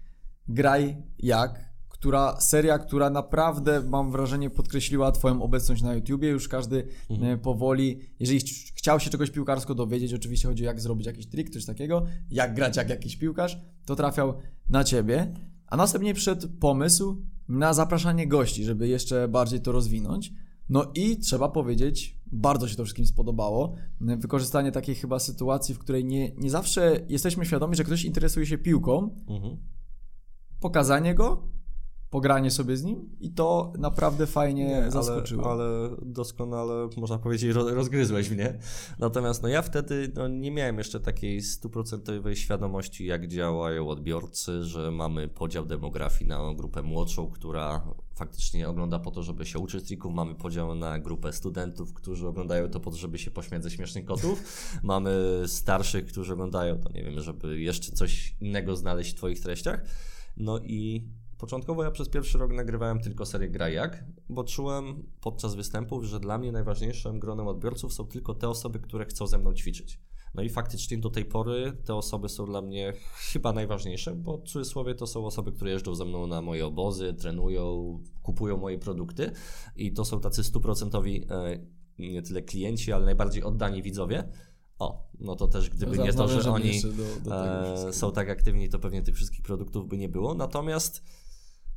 Graj Jak, która seria, która naprawdę mam wrażenie podkreśliła twoją obecność na YouTubie. Już każdy Mhm. e, powoli, jeżeli ch- chciał się czegoś piłkarsko dowiedzieć, oczywiście chodzi o jak zrobić jakiś trik, coś takiego, jak grać jak jakiś piłkarz, to trafiał na ciebie. A następnie przyszedł pomysł na zapraszanie gości, żeby jeszcze bardziej to rozwinąć. No i trzeba powiedzieć, bardzo się to wszystkim spodobało. Wykorzystanie takiej chyba sytuacji, w której nie, nie zawsze jesteśmy świadomi, że ktoś interesuje się piłką, Mhm. Pokazanie go, pogranie sobie z nim i to naprawdę fajnie zaskoczyło. Ale, ale doskonale, można powiedzieć, ro- rozgryzłeś mnie. Natomiast no ja wtedy no, nie miałem jeszcze takiej stuprocentowej świadomości, jak działają odbiorcy, że mamy podział demografii na grupę młodszą, która faktycznie ogląda po to, żeby się uczyć trików. Mamy podział na grupę studentów, którzy oglądają to po to, żeby się pośmiać ze śmiesznych kotów. Mamy starszych, którzy oglądają to, nie wiem, żeby jeszcze coś innego znaleźć w Twoich treściach. No i początkowo ja przez pierwszy rok nagrywałem tylko serię Grajak, bo czułem podczas występów, że dla mnie najważniejszym gronem odbiorców są tylko te osoby, które chcą ze mną ćwiczyć. No i faktycznie do tej pory te osoby są dla mnie chyba najważniejsze, bo w cudzysłowie to są osoby, które jeżdżą ze mną na moje obozy, trenują, kupują moje produkty i to są tacy stuprocentowi e, nie tyle klienci, ale najbardziej oddani widzowie. O, no to też gdyby nie to, że oni do, do e, są tak aktywni, to pewnie tych wszystkich produktów by nie było. Natomiast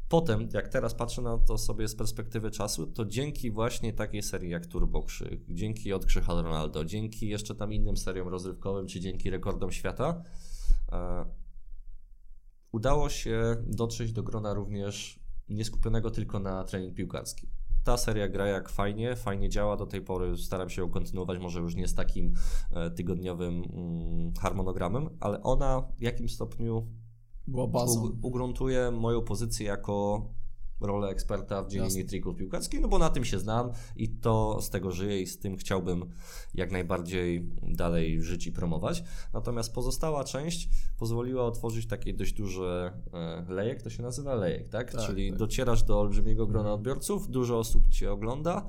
potem, jak teraz patrzę na to sobie z perspektywy czasu, to dzięki właśnie takiej serii jak Turbo Krzyk, dzięki Odkrzycha Ronaldo, dzięki jeszcze tam innym seriom rozrywkowym, czy dzięki rekordom świata, e, udało się dotrzeć do grona również nieskupionego tylko na trening piłkarski. Ta seria gra jak fajnie, fajnie działa do tej pory, staram się ją kontynuować, może już nie z takim e, tygodniowym mm, harmonogramem, ale ona w jakimś stopniu Była bazą. ug- ugruntuje moją pozycję jako rolę eksperta w Jasne. trików piłkarskich, no bo na tym się znam i to z tego żyję i z tym chciałbym jak najbardziej dalej żyć i promować. Natomiast pozostała część pozwoliła otworzyć takie dość duże lejek, to się nazywa lejek, tak? Tak, Czyli tak. docierasz do olbrzymiego grona odbiorców, dużo osób Cię ogląda,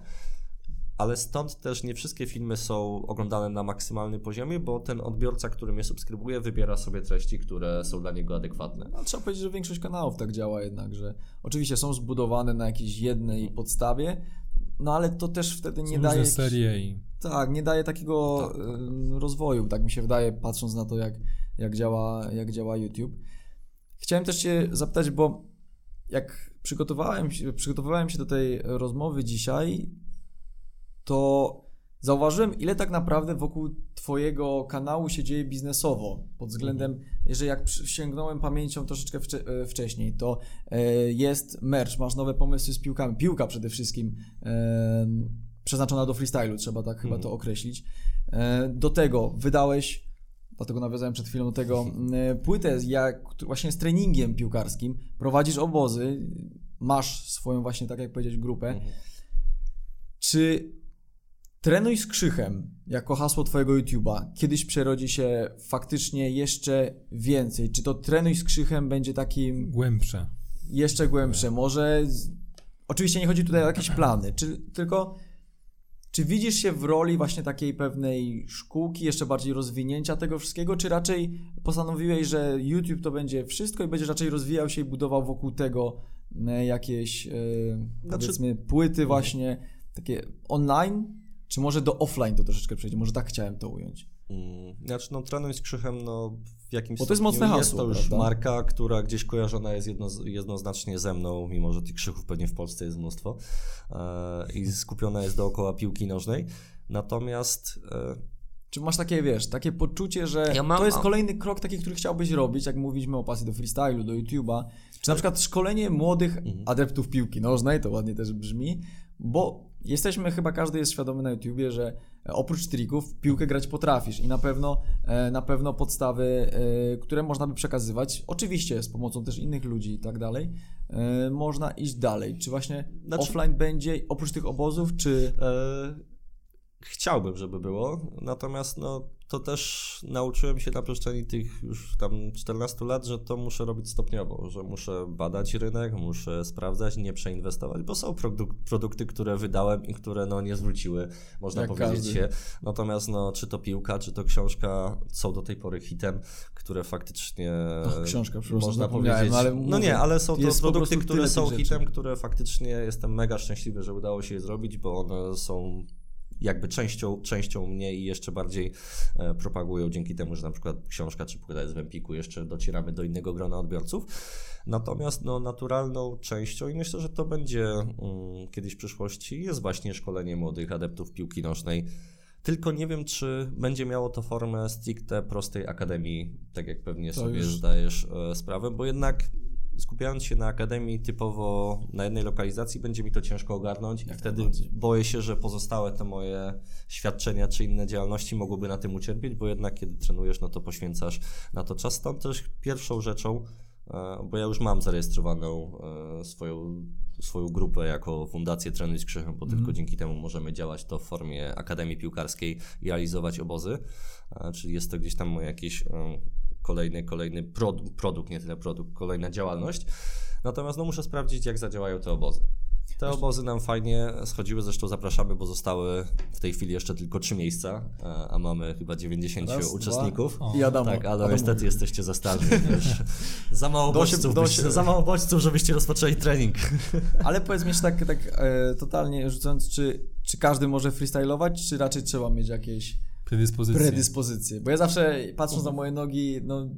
ale stąd też nie wszystkie filmy są oglądane na maksymalnym poziomie, bo ten odbiorca, który mnie subskrybuje, wybiera sobie treści, które są dla niego adekwatne. No, trzeba powiedzieć, że większość kanałów tak działa jednak, że oczywiście są zbudowane na jakiejś jednej podstawie, no ale to też wtedy nie Są daje... serie i Tak, nie daje takiego Tak. rozwoju, tak mi się wydaje, patrząc na to, jak, jak, działa, jak działa YouTube. Chciałem też Cię zapytać, bo jak przygotowałem się, przygotowywałem się do tej rozmowy dzisiaj, to zauważyłem, ile tak naprawdę wokół Twojego kanału się dzieje biznesowo. Pod względem, jeżeli jak sięgnąłem pamięcią troszeczkę e, wcześniej, to e, jest merch, masz nowe pomysły z piłkami. Piłka przede wszystkim przeznaczona do freestylu, trzeba tak chyba to określić. E, do tego wydałeś, dlatego nawiązałem przed chwilą do tego, płytę jak, właśnie z treningiem piłkarskim, prowadzisz obozy, masz swoją właśnie, tak jak powiedzieć, grupę. Czy trenuj z krzychem jako hasło Twojego YouTube'a kiedyś przerodzi się faktycznie jeszcze więcej? Czy to trenuj z krzychem będzie takim głębsze. jeszcze głębsze? Może. Z... Oczywiście nie chodzi tutaj o jakieś plany, czy tylko. Czy widzisz się w roli właśnie takiej pewnej szkółki, jeszcze bardziej rozwinięcia tego wszystkiego, czy raczej postanowiłeś, że YouTube to będzie wszystko i będziesz raczej rozwijał się i budował wokół tego e, jakieś, Znaczy- powiedzmy, płyty właśnie takie online, czy może do offline to troszeczkę przejdzie? Może tak chciałem to ująć. Mm, Znaczy, no, trenuj z Krzychem, no, w jakimś Bo to jest mocne Jest hasło, to już prawda? marka, która gdzieś kojarzona jest jedno, jednoznacznie ze mną, mimo że tych Krzychów pewnie w Polsce jest mnóstwo e, i skupiona jest dookoła piłki nożnej. Natomiast e, Czy masz takie, wiesz, takie poczucie, że Ja mam- to jest kolejny krok taki, który chciałbyś robić, jak mówiliśmy o pasji do freestylu, do YouTube'a, czy na przykład szkolenie młodych Mhm. adeptów piłki nożnej, to ładnie też brzmi, bo jesteśmy, chyba każdy jest świadomy na YouTubie, że e, oprócz trików piłkę grać potrafisz i na pewno, e, na pewno podstawy, e, które można by przekazywać, oczywiście z pomocą też innych ludzi i tak dalej, można iść dalej. Czy właśnie Znaczy- offline będzie oprócz tych obozów, czy... Chciałbym, żeby było, natomiast no, to też nauczyłem się na przestrzeni tych już tam 14 lat, że to muszę robić stopniowo, że muszę badać rynek, muszę sprawdzać, nie przeinwestować, bo są produk- produkty, które wydałem i które no, nie zwróciły, można Jak powiedzieć każdy. się. Natomiast no, czy to piłka, czy to książka są do tej pory hitem, które faktycznie Och, książka, przepraszam, można powiedzieć. ale no mówię, nie, ale są to produkty, które są hitem, które faktycznie jestem mega szczęśliwy, że udało się je zrobić, bo one są jakby częścią, częścią mnie i jeszcze bardziej e, propagują dzięki temu, że na przykład książka czy płyta jest w Empiku, jeszcze docieramy do innego grona odbiorców. Natomiast no, naturalną częścią i myślę, że to będzie mm, kiedyś w przyszłości jest właśnie szkolenie młodych adeptów piłki nożnej. Tylko nie wiem, czy będzie miało to formę stricte prostej akademii, tak jak pewnie To sobie już- zdajesz e, sprawę, bo jednak skupiając się na akademii typowo na jednej lokalizacji, będzie mi to ciężko ogarnąć i Jak wtedy najbardziej. boję się, że pozostałe te moje świadczenia czy inne działalności mogłyby na tym ucierpieć, bo jednak kiedy trenujesz, no to poświęcasz na to czas. Stąd też pierwszą rzeczą, e, bo ja już mam zarejestrowaną e, swoją, swoją grupę jako Fundację Trenuj z Krzychem, bo tylko dzięki temu możemy działać to w formie Akademii Piłkarskiej i realizować obozy, E, czyli jest to gdzieś tam moje jakieś kolejny, kolejny produ- produkt, nie tyle produkt, kolejna działalność. Natomiast no, muszę sprawdzić, jak zadziałają te obozy. Te obozy nam fajnie schodziły, zresztą zapraszamy, bo zostały w tej chwili jeszcze tylko trzy miejsca, e, a mamy chyba 90 Raz, dwa. uczestników. O, I Adamo. Tak, ale Adamo niestety mówi. jesteście za starzy. Za, mało Do się- bodźców, do byście, się- za mało bodźców, żebyście rozpoczęli trening. Ale powiedz mi jeszcze tak, tak e, totalnie rzucając, czy, czy każdy może freestylować, czy raczej trzeba mieć jakieś Predyspozycje. predyspozycje? Bo ja zawsze patrząc na moje nogi, no,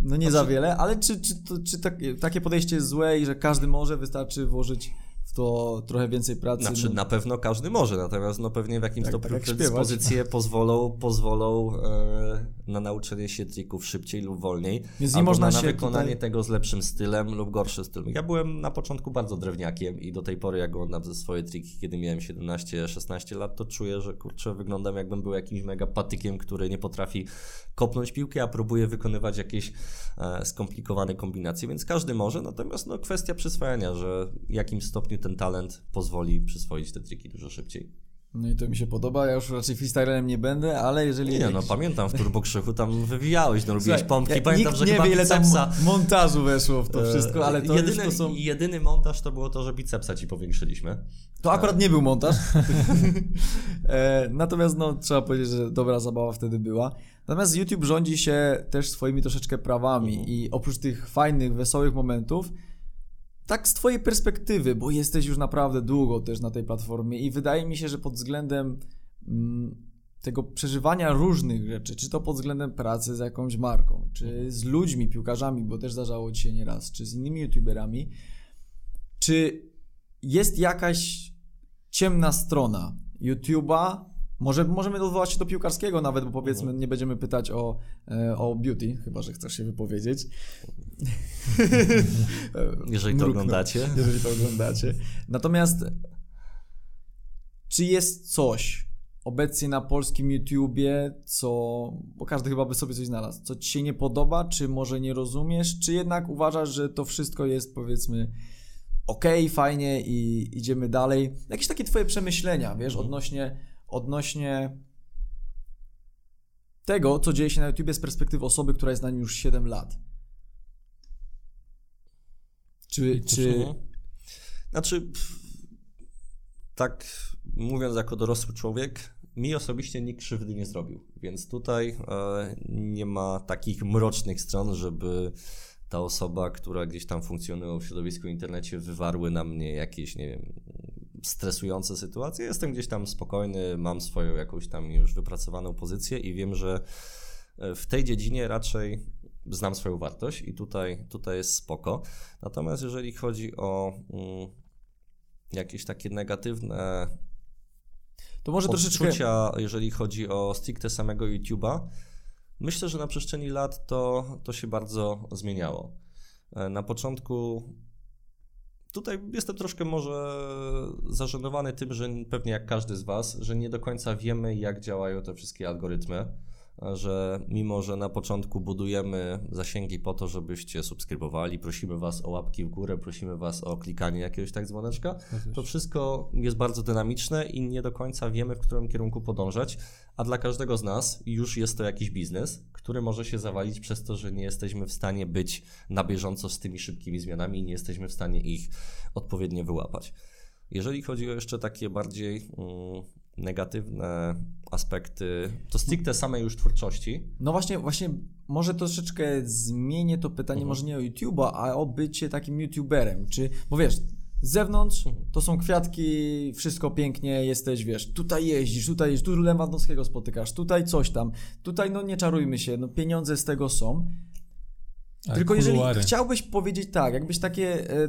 no nie za wiele, ale czy, czy, to, czy tak, takie podejście jest złe i że każdy może, wystarczy włożyć w to trochę więcej pracy? Znaczy, no, na pewno każdy może, natomiast no pewnie w jakimś Tak, stopniu tak predyspozycje pozwolą, pozwolą e, na nauczenie się trików szybciej lub wolniej, Więc nie można na, się na wykonanie tutaj- tego z lepszym stylem lub gorszym stylem. Ja byłem na początku bardzo drewniakiem i do tej pory jak oglądam ze swoje triki, kiedy miałem 17-16 lat, to czuję, że kurczę, wyglądam jakbym był jakimś mega patykiem, który nie potrafi kopnąć piłki, a próbuje wykonywać jakieś e, skomplikowane kombinacje, więc każdy może, natomiast no, kwestia przyswajania, że w jakim stopniu ten talent pozwoli przyswoić te triki dużo szybciej. No i to mi się podoba, ja już raczej freestylerem nie będę, ale jeżeli... Nie, no pamiętam w Turbo Krzychu tam wywijałeś, no robiłeś pompki, jak pamiętam, że nie chyba wie ile tam bicepsa... mo- montażu weszło w to e, wszystko, ale to jedyny, to są... jedyny montaż to było to, że bicepsa ci powiększyliśmy. To akurat nie był montaż. e, natomiast no, trzeba powiedzieć, że dobra zabawa wtedy była. Natomiast YouTube rządzi się też swoimi troszeczkę prawami Mhm. i oprócz tych fajnych, wesołych momentów, tak z twojej perspektywy, bo jesteś już naprawdę długo też na tej platformie i wydaje mi się, że pod względem mm, tego przeżywania różnych rzeczy, czy to pod względem pracy z jakąś marką, czy z ludźmi, piłkarzami, bo też zdarzało ci się nieraz, czy z innymi youtuberami, czy jest jakaś ciemna strona YouTube'a? Może możemy odwołać się do piłkarskiego nawet, bo powiedzmy nie będziemy pytać o, e, o beauty, chyba że chcesz się wypowiedzieć. Jeżeli to oglądacie. Jeżeli to oglądacie. Natomiast czy jest coś obecnie na polskim YouTubie, co, bo każdy chyba by sobie coś znalazł, co ci się nie podoba, czy może nie rozumiesz, czy jednak uważasz, że to wszystko jest powiedzmy okej, fajnie i idziemy dalej. Jakieś takie twoje przemyślenia, wiesz, odnośnie, odnośnie tego, co dzieje się na YouTubie z perspektywy osoby, która jest na nim już 7 lat. Czy, czy... Znaczy, tak mówiąc jako dorosły człowiek, mi osobiście nikt krzywdy nie zrobił, więc tutaj e, nie ma takich mrocznych stron, żeby ta osoba, która gdzieś tam funkcjonuje w środowisku internecie, wywarły na mnie jakieś, nie wiem, stresujące sytuacje. Jestem gdzieś tam spokojny, mam swoją jakąś tam już wypracowaną pozycję i wiem, że e, w tej dziedzinie raczej znam swoją wartość i tutaj, tutaj jest spoko. Natomiast jeżeli chodzi o mm, jakieś takie negatywne To może troszeczkę... odczucia, jeżeli chodzi o stricte samego YouTube'a, myślę, że na przestrzeni lat to, to się bardzo zmieniało. E, Na początku tutaj jestem troszkę może zażenowany tym, że pewnie jak każdy z Was, że nie do końca wiemy, jak działają te wszystkie algorytmy. Że mimo, że na początku budujemy zasięgi po to, żebyście subskrybowali, prosimy Was o łapki w górę, prosimy Was o klikanie jakiegoś tak dzwoneczka, to wszystko jest bardzo dynamiczne i nie do końca wiemy, w którym kierunku podążać, a dla każdego z nas już jest to jakiś biznes, który może się zawalić przez to, że nie jesteśmy w stanie być na bieżąco z tymi szybkimi zmianami i nie jesteśmy w stanie ich odpowiednio wyłapać. Jeżeli chodzi o jeszcze takie bardziej mm, negatywne aspekty, to stricte samej już twórczości, No właśnie, właśnie może troszeczkę zmienię to pytanie, może nie o YouTube'a, a o bycie takim YouTuberem. Czy, bo wiesz, z zewnątrz to są kwiatki, wszystko pięknie, jesteś, wiesz, tutaj jeździsz, tutaj jeździsz, tu Lewandowskiego spotykasz, tutaj coś tam, tutaj no nie czarujmy się, no pieniądze z tego są. A Tylko jeżeli kuluary? chciałbyś powiedzieć tak, jakbyś takie e,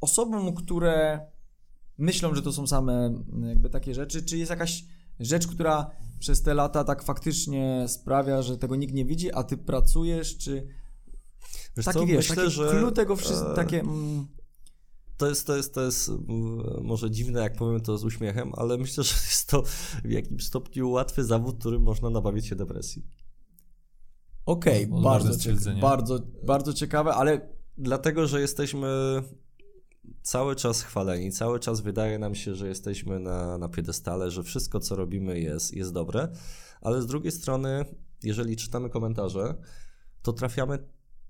osobom, które myślą, że to są same m, jakby takie rzeczy, czy jest jakaś rzecz, która przez te lata tak faktycznie sprawia, że tego nikt nie widzi, a ty pracujesz, czy Wiesz taki co, wiesz, myślę, taki że, clue tego wszystkiego, takie mm, To jest, to jest, to jest mm, może dziwne, jak powiem to z uśmiechem, ale myślę, że jest to w jakimś stopniu łatwy zawód, którym można nabawić się depresji. okej, Odważne bardzo, cieka- stwierdzenie. bardzo, bardzo ciekawe, ale Dlatego, że jesteśmy cały czas chwaleni, cały czas wydaje nam się, że jesteśmy na, na piedestale, że wszystko, co robimy jest, jest dobre, ale z drugiej strony, jeżeli czytamy komentarze, to trafiamy,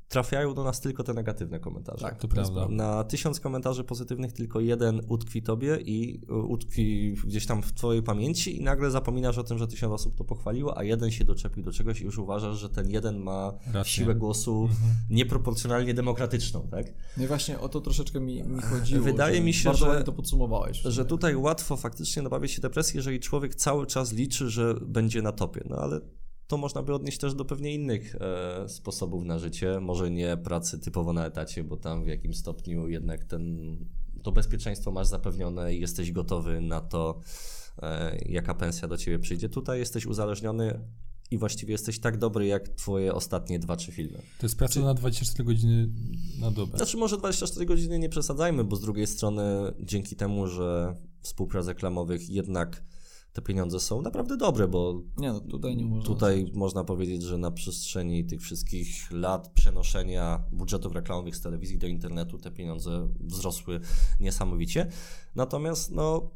trafiają do nas tylko te negatywne komentarze. Tak, To prawda. Na tysiąc komentarzy pozytywnych tylko jeden utkwi tobie i y, utkwi gdzieś tam w twojej pamięci i nagle zapominasz o tym, że tysiąc osób to pochwaliło, a jeden się doczepił do czegoś i już uważasz, że ten jeden ma Rację. siłę głosu nieproporcjonalnie demokratyczną, tak? no i właśnie o to troszeczkę mi, mi chodziło. Wydaje mi się, że- to podsumowałeś. Że tutaj łatwo faktycznie nabawić się depresji, jeżeli człowiek cały czas liczy, że będzie na topie. No ale to można by odnieść też do pewnie innych e, sposobów na życie. Może nie pracy typowo na etacie, bo tam w jakimś stopniu jednak ten, to bezpieczeństwo masz zapewnione i jesteś gotowy na to, e, jaka pensja do ciebie przyjdzie. Tutaj jesteś uzależniony i właściwie jesteś tak dobry jak twoje ostatnie dwa, trzy filmy. To jest praca na 24 godziny na dobę. Znaczy może 24 godziny nie przesadzajmy, bo z drugiej strony dzięki temu, że współprac reklamowych jednak te pieniądze są naprawdę dobre, bo Nie no, tutaj nie można. tutaj można powiedzieć, że na przestrzeni tych wszystkich lat przenoszenia budżetów reklamowych z telewizji do internetu te pieniądze wzrosły niesamowicie. Natomiast no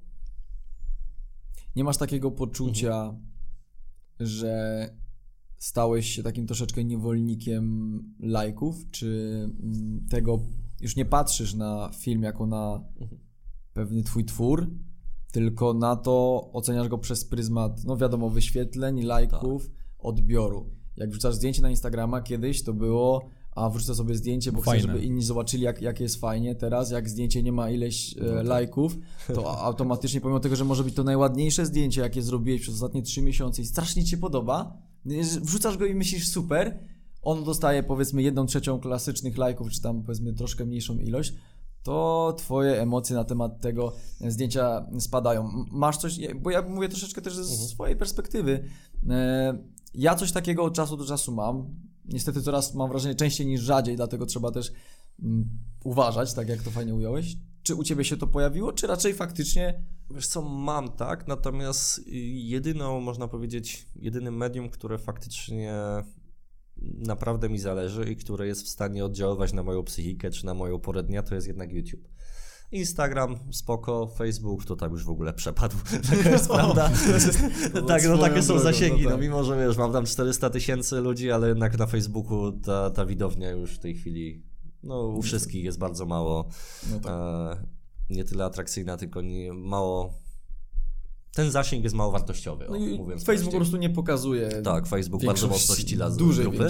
Nie masz takiego poczucia, Mhm. że stałeś się takim troszeczkę niewolnikiem lajków, czy mm, tego już nie patrzysz na film jako na Mhm. pewny twój twór, tylko na to oceniasz go przez pryzmat, no wiadomo, wyświetleń, lajków, Tak. odbioru. Jak wrzucasz zdjęcie na Instagrama kiedyś, to było a wrzucę sobie zdjęcie, bo Fajne. chcę, żeby inni zobaczyli, jak, jak jest fajnie. Teraz, jak zdjęcie nie ma ileś No tak. e, lajków, to automatycznie, pomimo tego, że może być to najładniejsze zdjęcie, jakie zrobiłeś przez ostatnie 3 miesiące i strasznie ci się podoba, wrzucasz go i myślisz super, on dostaje powiedzmy jedną trzecią klasycznych lajków, czy tam powiedzmy troszkę mniejszą ilość, to twoje emocje na temat tego zdjęcia spadają. Masz coś, bo ja mówię troszeczkę też ze swojej perspektywy. E, Ja coś takiego od czasu do czasu mam. Niestety coraz mam wrażenie częściej niż rzadziej, dlatego trzeba też mm, uważać, tak jak to fajnie ująłeś. Czy u ciebie się to pojawiło, czy raczej faktycznie Wiesz co, mam tak, natomiast y, jedyną, można powiedzieć, jedynym medium, które faktycznie naprawdę mi zależy i które jest w stanie oddziaływać na moją psychikę czy na moją porę dnia, to jest jednak YouTube. Instagram, spoko, Facebook to tak już w ogóle przepadł. Taka jest prawda. tak, no takie są drogą, zasięgi. no No tak. mimo, że wiesz, mam tam 400 tysięcy ludzi, ale jednak na Facebooku ta, ta widownia już w tej chwili, no u wszystkich jest bardzo mało no tak. e, nie tyle atrakcyjna, tylko nie, mało. Ten zasięg jest mało wartościowy. O, No mówiąc Facebook po prostu nie pokazuje Tak, Facebook bardzo mocno ścila z dużej grupy.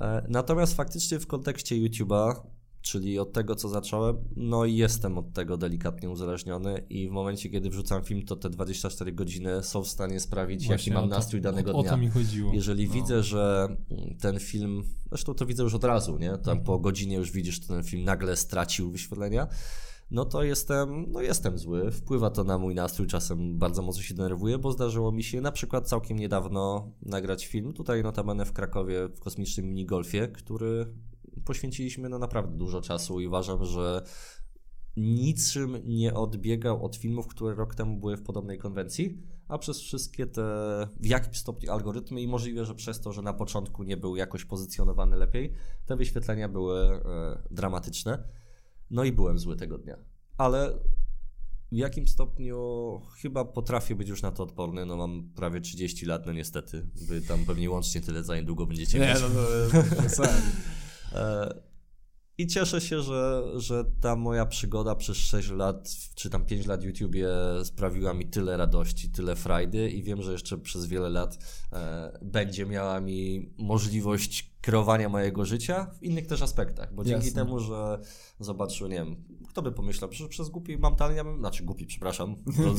E, Natomiast faktycznie w kontekście YouTube'a, czyli od tego, co zacząłem, no i jestem od tego delikatnie uzależniony i w momencie, kiedy wrzucam film, to te 24 godziny są w stanie sprawić, Właśnie jaki mam to- nastrój danego o, dnia. O to mi chodziło. Jeżeli No. widzę, że ten film, zresztą to widzę już od razu, nie? Tam Mhm. po godzinie już widzisz, że ten film nagle stracił wyświetlenia, no to jestem, no jestem zły. Wpływa to na mój nastrój, czasem bardzo mocno się denerwuję, bo zdarzyło mi się na przykład całkiem niedawno nagrać film, tutaj notabene w Krakowie w kosmicznym minigolfie, który poświęciliśmy no naprawdę dużo czasu i uważam, że niczym nie odbiegał od filmów, które rok temu były w podobnej konwencji, a przez wszystkie te w jakimś stopniu algorytmy i możliwe, że przez to, że na początku nie był jakoś pozycjonowany lepiej, te wyświetlenia były e, dramatyczne. No i byłem zły tego dnia. Ale w jakim stopniu chyba potrafię być już na to odporny, no mam prawie 30 lat, no niestety, wy tam pewnie łącznie tyle za niedługo będziecie Nie, mieć. no to jest E, I cieszę się, że, że ta moja przygoda przez 6 lat, czy tam 5 lat YouTubie sprawiła mi tyle radości, tyle frajdy i wiem, że jeszcze przez wiele lat e, będzie miała mi możliwość kreowania mojego życia w innych też aspektach, bo dzięki Jasne. temu, że zobaczył, nie wiem, kto by pomyślał, że przez głupi mam talent, ja bym, znaczy głupi, przepraszam,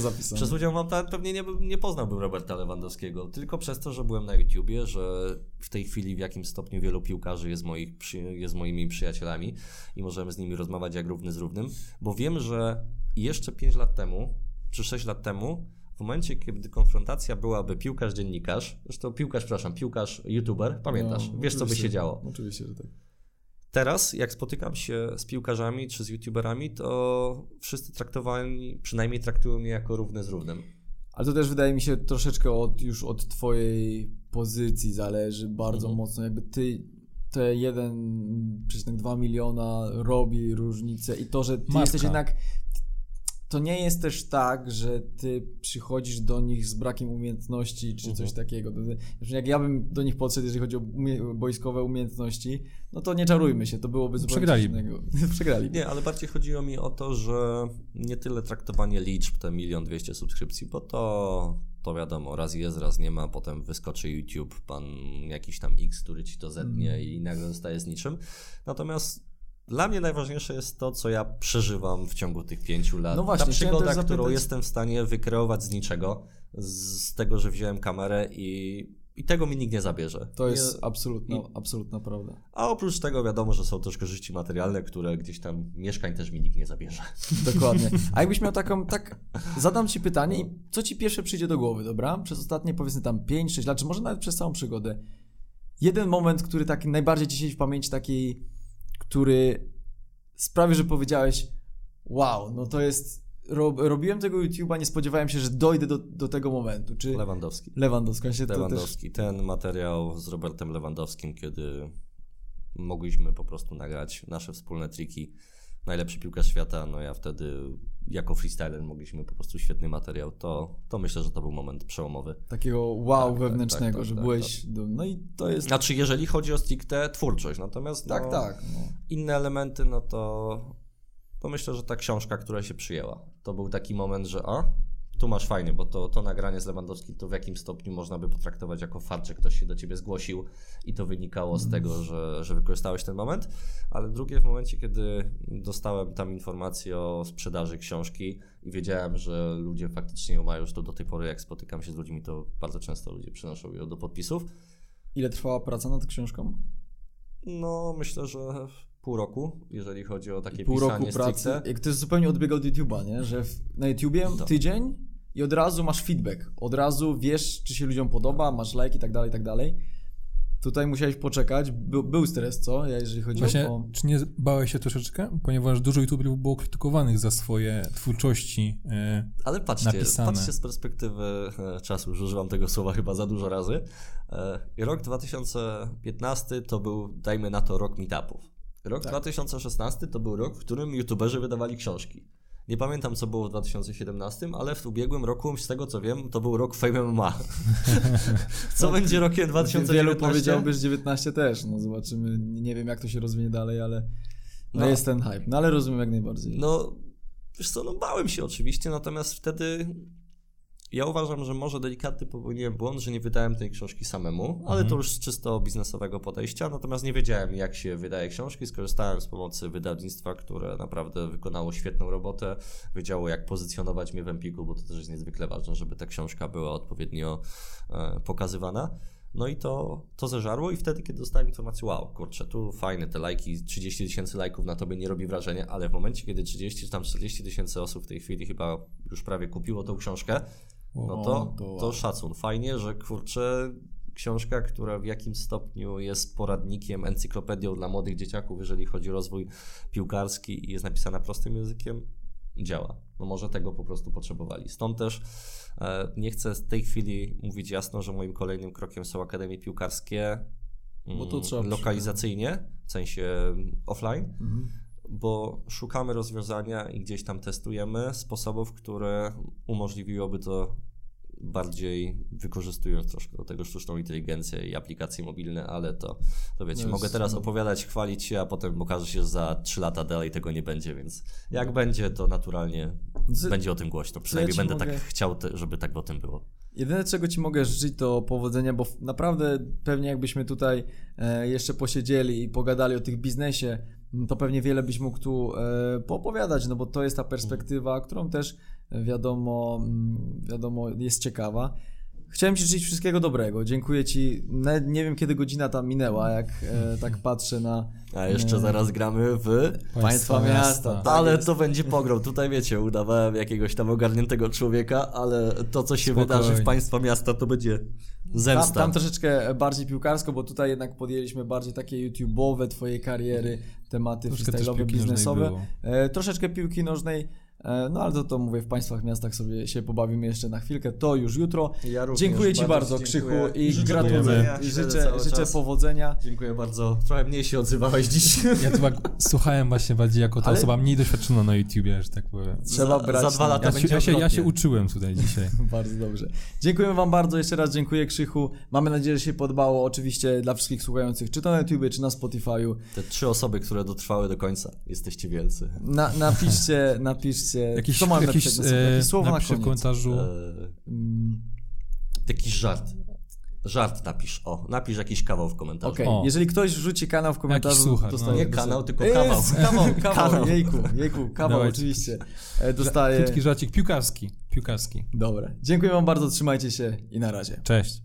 No, przez udział mam talent pewnie nie, nie poznałbym Roberta Lewandowskiego, tylko przez to, że byłem na YouTubie, że w tej chwili w jakim stopniu wielu piłkarzy jest, moich, jest moimi przyjacielami i możemy z nimi rozmawiać jak równy z równym, bo wiem, że jeszcze 5 lat temu, czy 6 lat temu, momencie, kiedy konfrontacja byłaby piłkarz-dziennikarz, zresztą piłkarz, przepraszam, piłkarz-youtuber, pamiętasz, No, wiesz co by się działo. Oczywiście, że tak. Teraz, jak spotykam się z piłkarzami czy z youtuberami, to wszyscy traktowani, przynajmniej traktują mnie jako równy z równym. Ale to też wydaje mi się troszeczkę od, już od twojej pozycji zależy bardzo Mhm. mocno. Jakby ty te 1,2 miliona robi różnicę i to, że ty Marka. jesteś jednak to nie jest też tak, że ty przychodzisz do nich z brakiem umiejętności czy coś takiego. To- to- Jak ja bym do nich podszedł, jeżeli chodzi o umie- wojskowe umiejętności, no to nie czarujmy się, to byłoby zupełnie Przegraliby. coś innego. Przegraliby. Nie, ale bardziej chodziło mi o to, że nie tyle traktowanie liczb, te milion dwieście subskrypcji, bo to, to wiadomo, raz jest, raz nie ma, potem wyskoczy YouTube, pan jakiś tam X, który ci to zetnie i nagle zostaje z niczym. Natomiast dla mnie najważniejsze jest to, co ja przeżywam w ciągu tych pięciu lat. No właśnie, Ta przygoda, którą jestem w stanie wykreować z niczego, z, tego, że wziąłem kamerę i I tego mi nikt nie zabierze. To jest nie, absolutna, absolutna prawda. A oprócz tego wiadomo, że są też korzyści materialne, które gdzieś tam mieszkań też mi nikt nie zabierze. Dokładnie. A jakbyś miał taką, tak, zadam ci pytanie i co ci pierwsze przyjdzie do głowy, dobra? Przez ostatnie powiedzmy tam 5-6 lat, czy może nawet przez całą przygodę. Jeden moment, który taki najbardziej ci siedzi w pamięci, taki, który sprawi, że powiedziałeś, wow, no to jest, rob, robiłem tego YouTube'a, nie spodziewałem się, że dojdę do, do tego momentu. Czy Lewandowski. Lewandowski, się to też... Lewandowski. Ten materiał z Robertem Lewandowskim, kiedy mogliśmy po prostu nagrać nasze wspólne triki. Najlepszy piłkarz świata, no ja wtedy jako freestyler mogliśmy po prostu świetny materiał. To, to myślę, że to był moment przełomowy. Takiego wow Tak, wewnętrznego, tak, tak, że tak, byłeś... Do, no i to jest... Znaczy, jeżeli chodzi o stricte twórczość, natomiast tak, no, tak. No. inne elementy, no to, to myślę, że ta książka, która się przyjęła, to był taki moment, że a, tu masz fajny, bo to, to nagranie z Lewandowskim, to w jakim stopniu można by potraktować jako fakt, że ktoś się do ciebie zgłosił i to wynikało z tego, że, że wykorzystałeś ten moment, ale drugie w momencie, kiedy dostałem tam informację o sprzedaży książki i wiedziałem, że ludzie faktycznie ją mają już to do tej pory, jak spotykam się z ludźmi, to bardzo często ludzie przynoszą ją do podpisów. Ile trwała praca nad książką? No, myślę, że pół roku, jeżeli chodzi o takie Pół roku pisanie pracy. stricte. Jak to jest zupełnie odbiega od YouTube'a, nie? Że w, na YouTubie To. tydzień i od razu masz feedback. Od razu wiesz, czy się ludziom podoba, masz like i tak dalej, i tak dalej. Tutaj musiałeś poczekać. Był, był stres, co? Ja, jeżeli chodzi Właśnie, o... czy nie bałeś się troszeczkę? Ponieważ dużo youtuberów było krytykowanych za swoje twórczości. e, Ale patrzcie, napisane. patrzcie z perspektywy e, czasu, już używam tego słowa chyba za dużo razy. E, Rok 2015 to był, dajmy na to, rok meetupów. Rok Tak. 2016 to był rok, w którym youtuberzy wydawali książki. Nie pamiętam, co było w 2017, ale w ubiegłym roku, z tego co wiem, to był rok Fame MMA. co będzie rokiem 2019? Wielu powiedziałby, że 19 też. No zobaczymy. Nie wiem, jak to się rozwinie dalej, ale no, No. jest ten hype. No ale rozumiem jak najbardziej. No, wiesz co, no bałem się oczywiście, natomiast wtedy ja uważam, że może delikatny popełniłem błąd, że nie wydałem tej książki samemu, ale to już z czysto biznesowego podejścia, natomiast nie wiedziałem jak się wydaje książki, skorzystałem z pomocy wydawnictwa, które naprawdę wykonało świetną robotę, wiedziało jak pozycjonować mnie w Empiku, bo to też jest niezwykle ważne, żeby ta książka była odpowiednio e, pokazywana. No i to, to zeżarło i wtedy, kiedy dostałem informację, wow, kurczę, tu fajne te lajki, 30 tysięcy lajków na tobie nie robi wrażenia, ale w momencie, kiedy 30 czy tam 40 tysięcy osób w tej chwili chyba już prawie kupiło tą książkę, no to, to szacun. Fajnie, że kurczę, książka, która w jakimś stopniu jest poradnikiem, encyklopedią dla młodych dzieciaków, jeżeli chodzi o rozwój piłkarski i jest napisana prostym językiem, działa. No może tego po prostu potrzebowali. Stąd też e, nie chcę w tej chwili mówić jasno, że moim kolejnym krokiem są akademie piłkarskie mm, lokalizacyjnie, w sensie mm, offline, Mhm. Bo szukamy rozwiązania i gdzieś tam testujemy sposobów, które umożliwiłoby to bardziej wykorzystując troszkę do tego sztuczną inteligencję i aplikacje mobilne, ale to, to wiecie, No mogę teraz no. opowiadać, chwalić się, a potem okaże się, że za 3 lata dalej tego nie będzie, więc jak będzie, to naturalnie Z- będzie o tym głośno. Przynajmniej ci będę mogę- tak chciał, te, żeby tak o tym było. Jedyne, czego Ci mogę życzyć, to powodzenia, bo naprawdę pewnie jakbyśmy tutaj e, jeszcze posiedzieli i pogadali o tych biznesie, to pewnie wiele byś mógł tu e, poopowiadać, no bo to jest ta perspektywa, którą też e, wiadomo, mm, wiadomo jest ciekawa. Chciałem Ci życzyć wszystkiego dobrego. Dziękuję Ci. Nawet nie wiem, kiedy godzina tam minęła, jak e, tak patrzę na A jeszcze zaraz gramy w... państwa miasta. Tak ale jest. to będzie pogrom. Tutaj wiecie, udawałem jakiegoś tam ogarniętego człowieka, ale to, co się Spokojnie. wydarzy w państwa miasta, to będzie zemsta. Tam, tam troszeczkę bardziej piłkarsko, bo tutaj jednak podjęliśmy bardziej takie YouTube'owe twojej kariery, tematy freestyle'owe, biznesowe. E, troszeczkę piłki nożnej, no ale to, to mówię, w państwach, miastach sobie się pobawimy jeszcze na chwilkę, to już jutro. Ja również dziękuję Ci bardzo, Krzychu, i Życzę gratuluję. I życzę, życzę powodzenia. Dziękuję bardzo. Trochę mniej się odzywałeś dziś. Ja tu tak słuchałem właśnie bardziej jako ta Ale- osoba mniej doświadczona na YouTubie, że tak powiem. Trzeba za, brać za dwa lata Ja się, będzie ja, się, ja się uczyłem tutaj dzisiaj. Bardzo dobrze. Dziękuję Wam bardzo, jeszcze raz dziękuję Krzychu. Mamy nadzieję, że się podobało. Oczywiście dla wszystkich słuchających, czy to na YouTubie, czy na Spotify'u. Te trzy osoby, które dotrwały do końca. Jesteście wielcy. Na, napiszcie, napiszcie, Jakiś, co mamy jakiś, na e, jakieś słowo na koniec. komentarzu. Eee, Mm, jakiś żart. Żart napisz. O, napisz jakiś kawał w komentarzu. Okej, O. jeżeli ktoś wrzuci kanał w komentarzu, suchar, dostaje no. Nie kanał, tylko Jest, kawał. kawał, kawał, Kanał. jejku, jejku, kawał Dawajcie. oczywiście. E, Dostaje. Krótki żarcik piłkarski. Piłkarski. Dobra. Dziękuję wam bardzo, trzymajcie się i na razie. Cześć.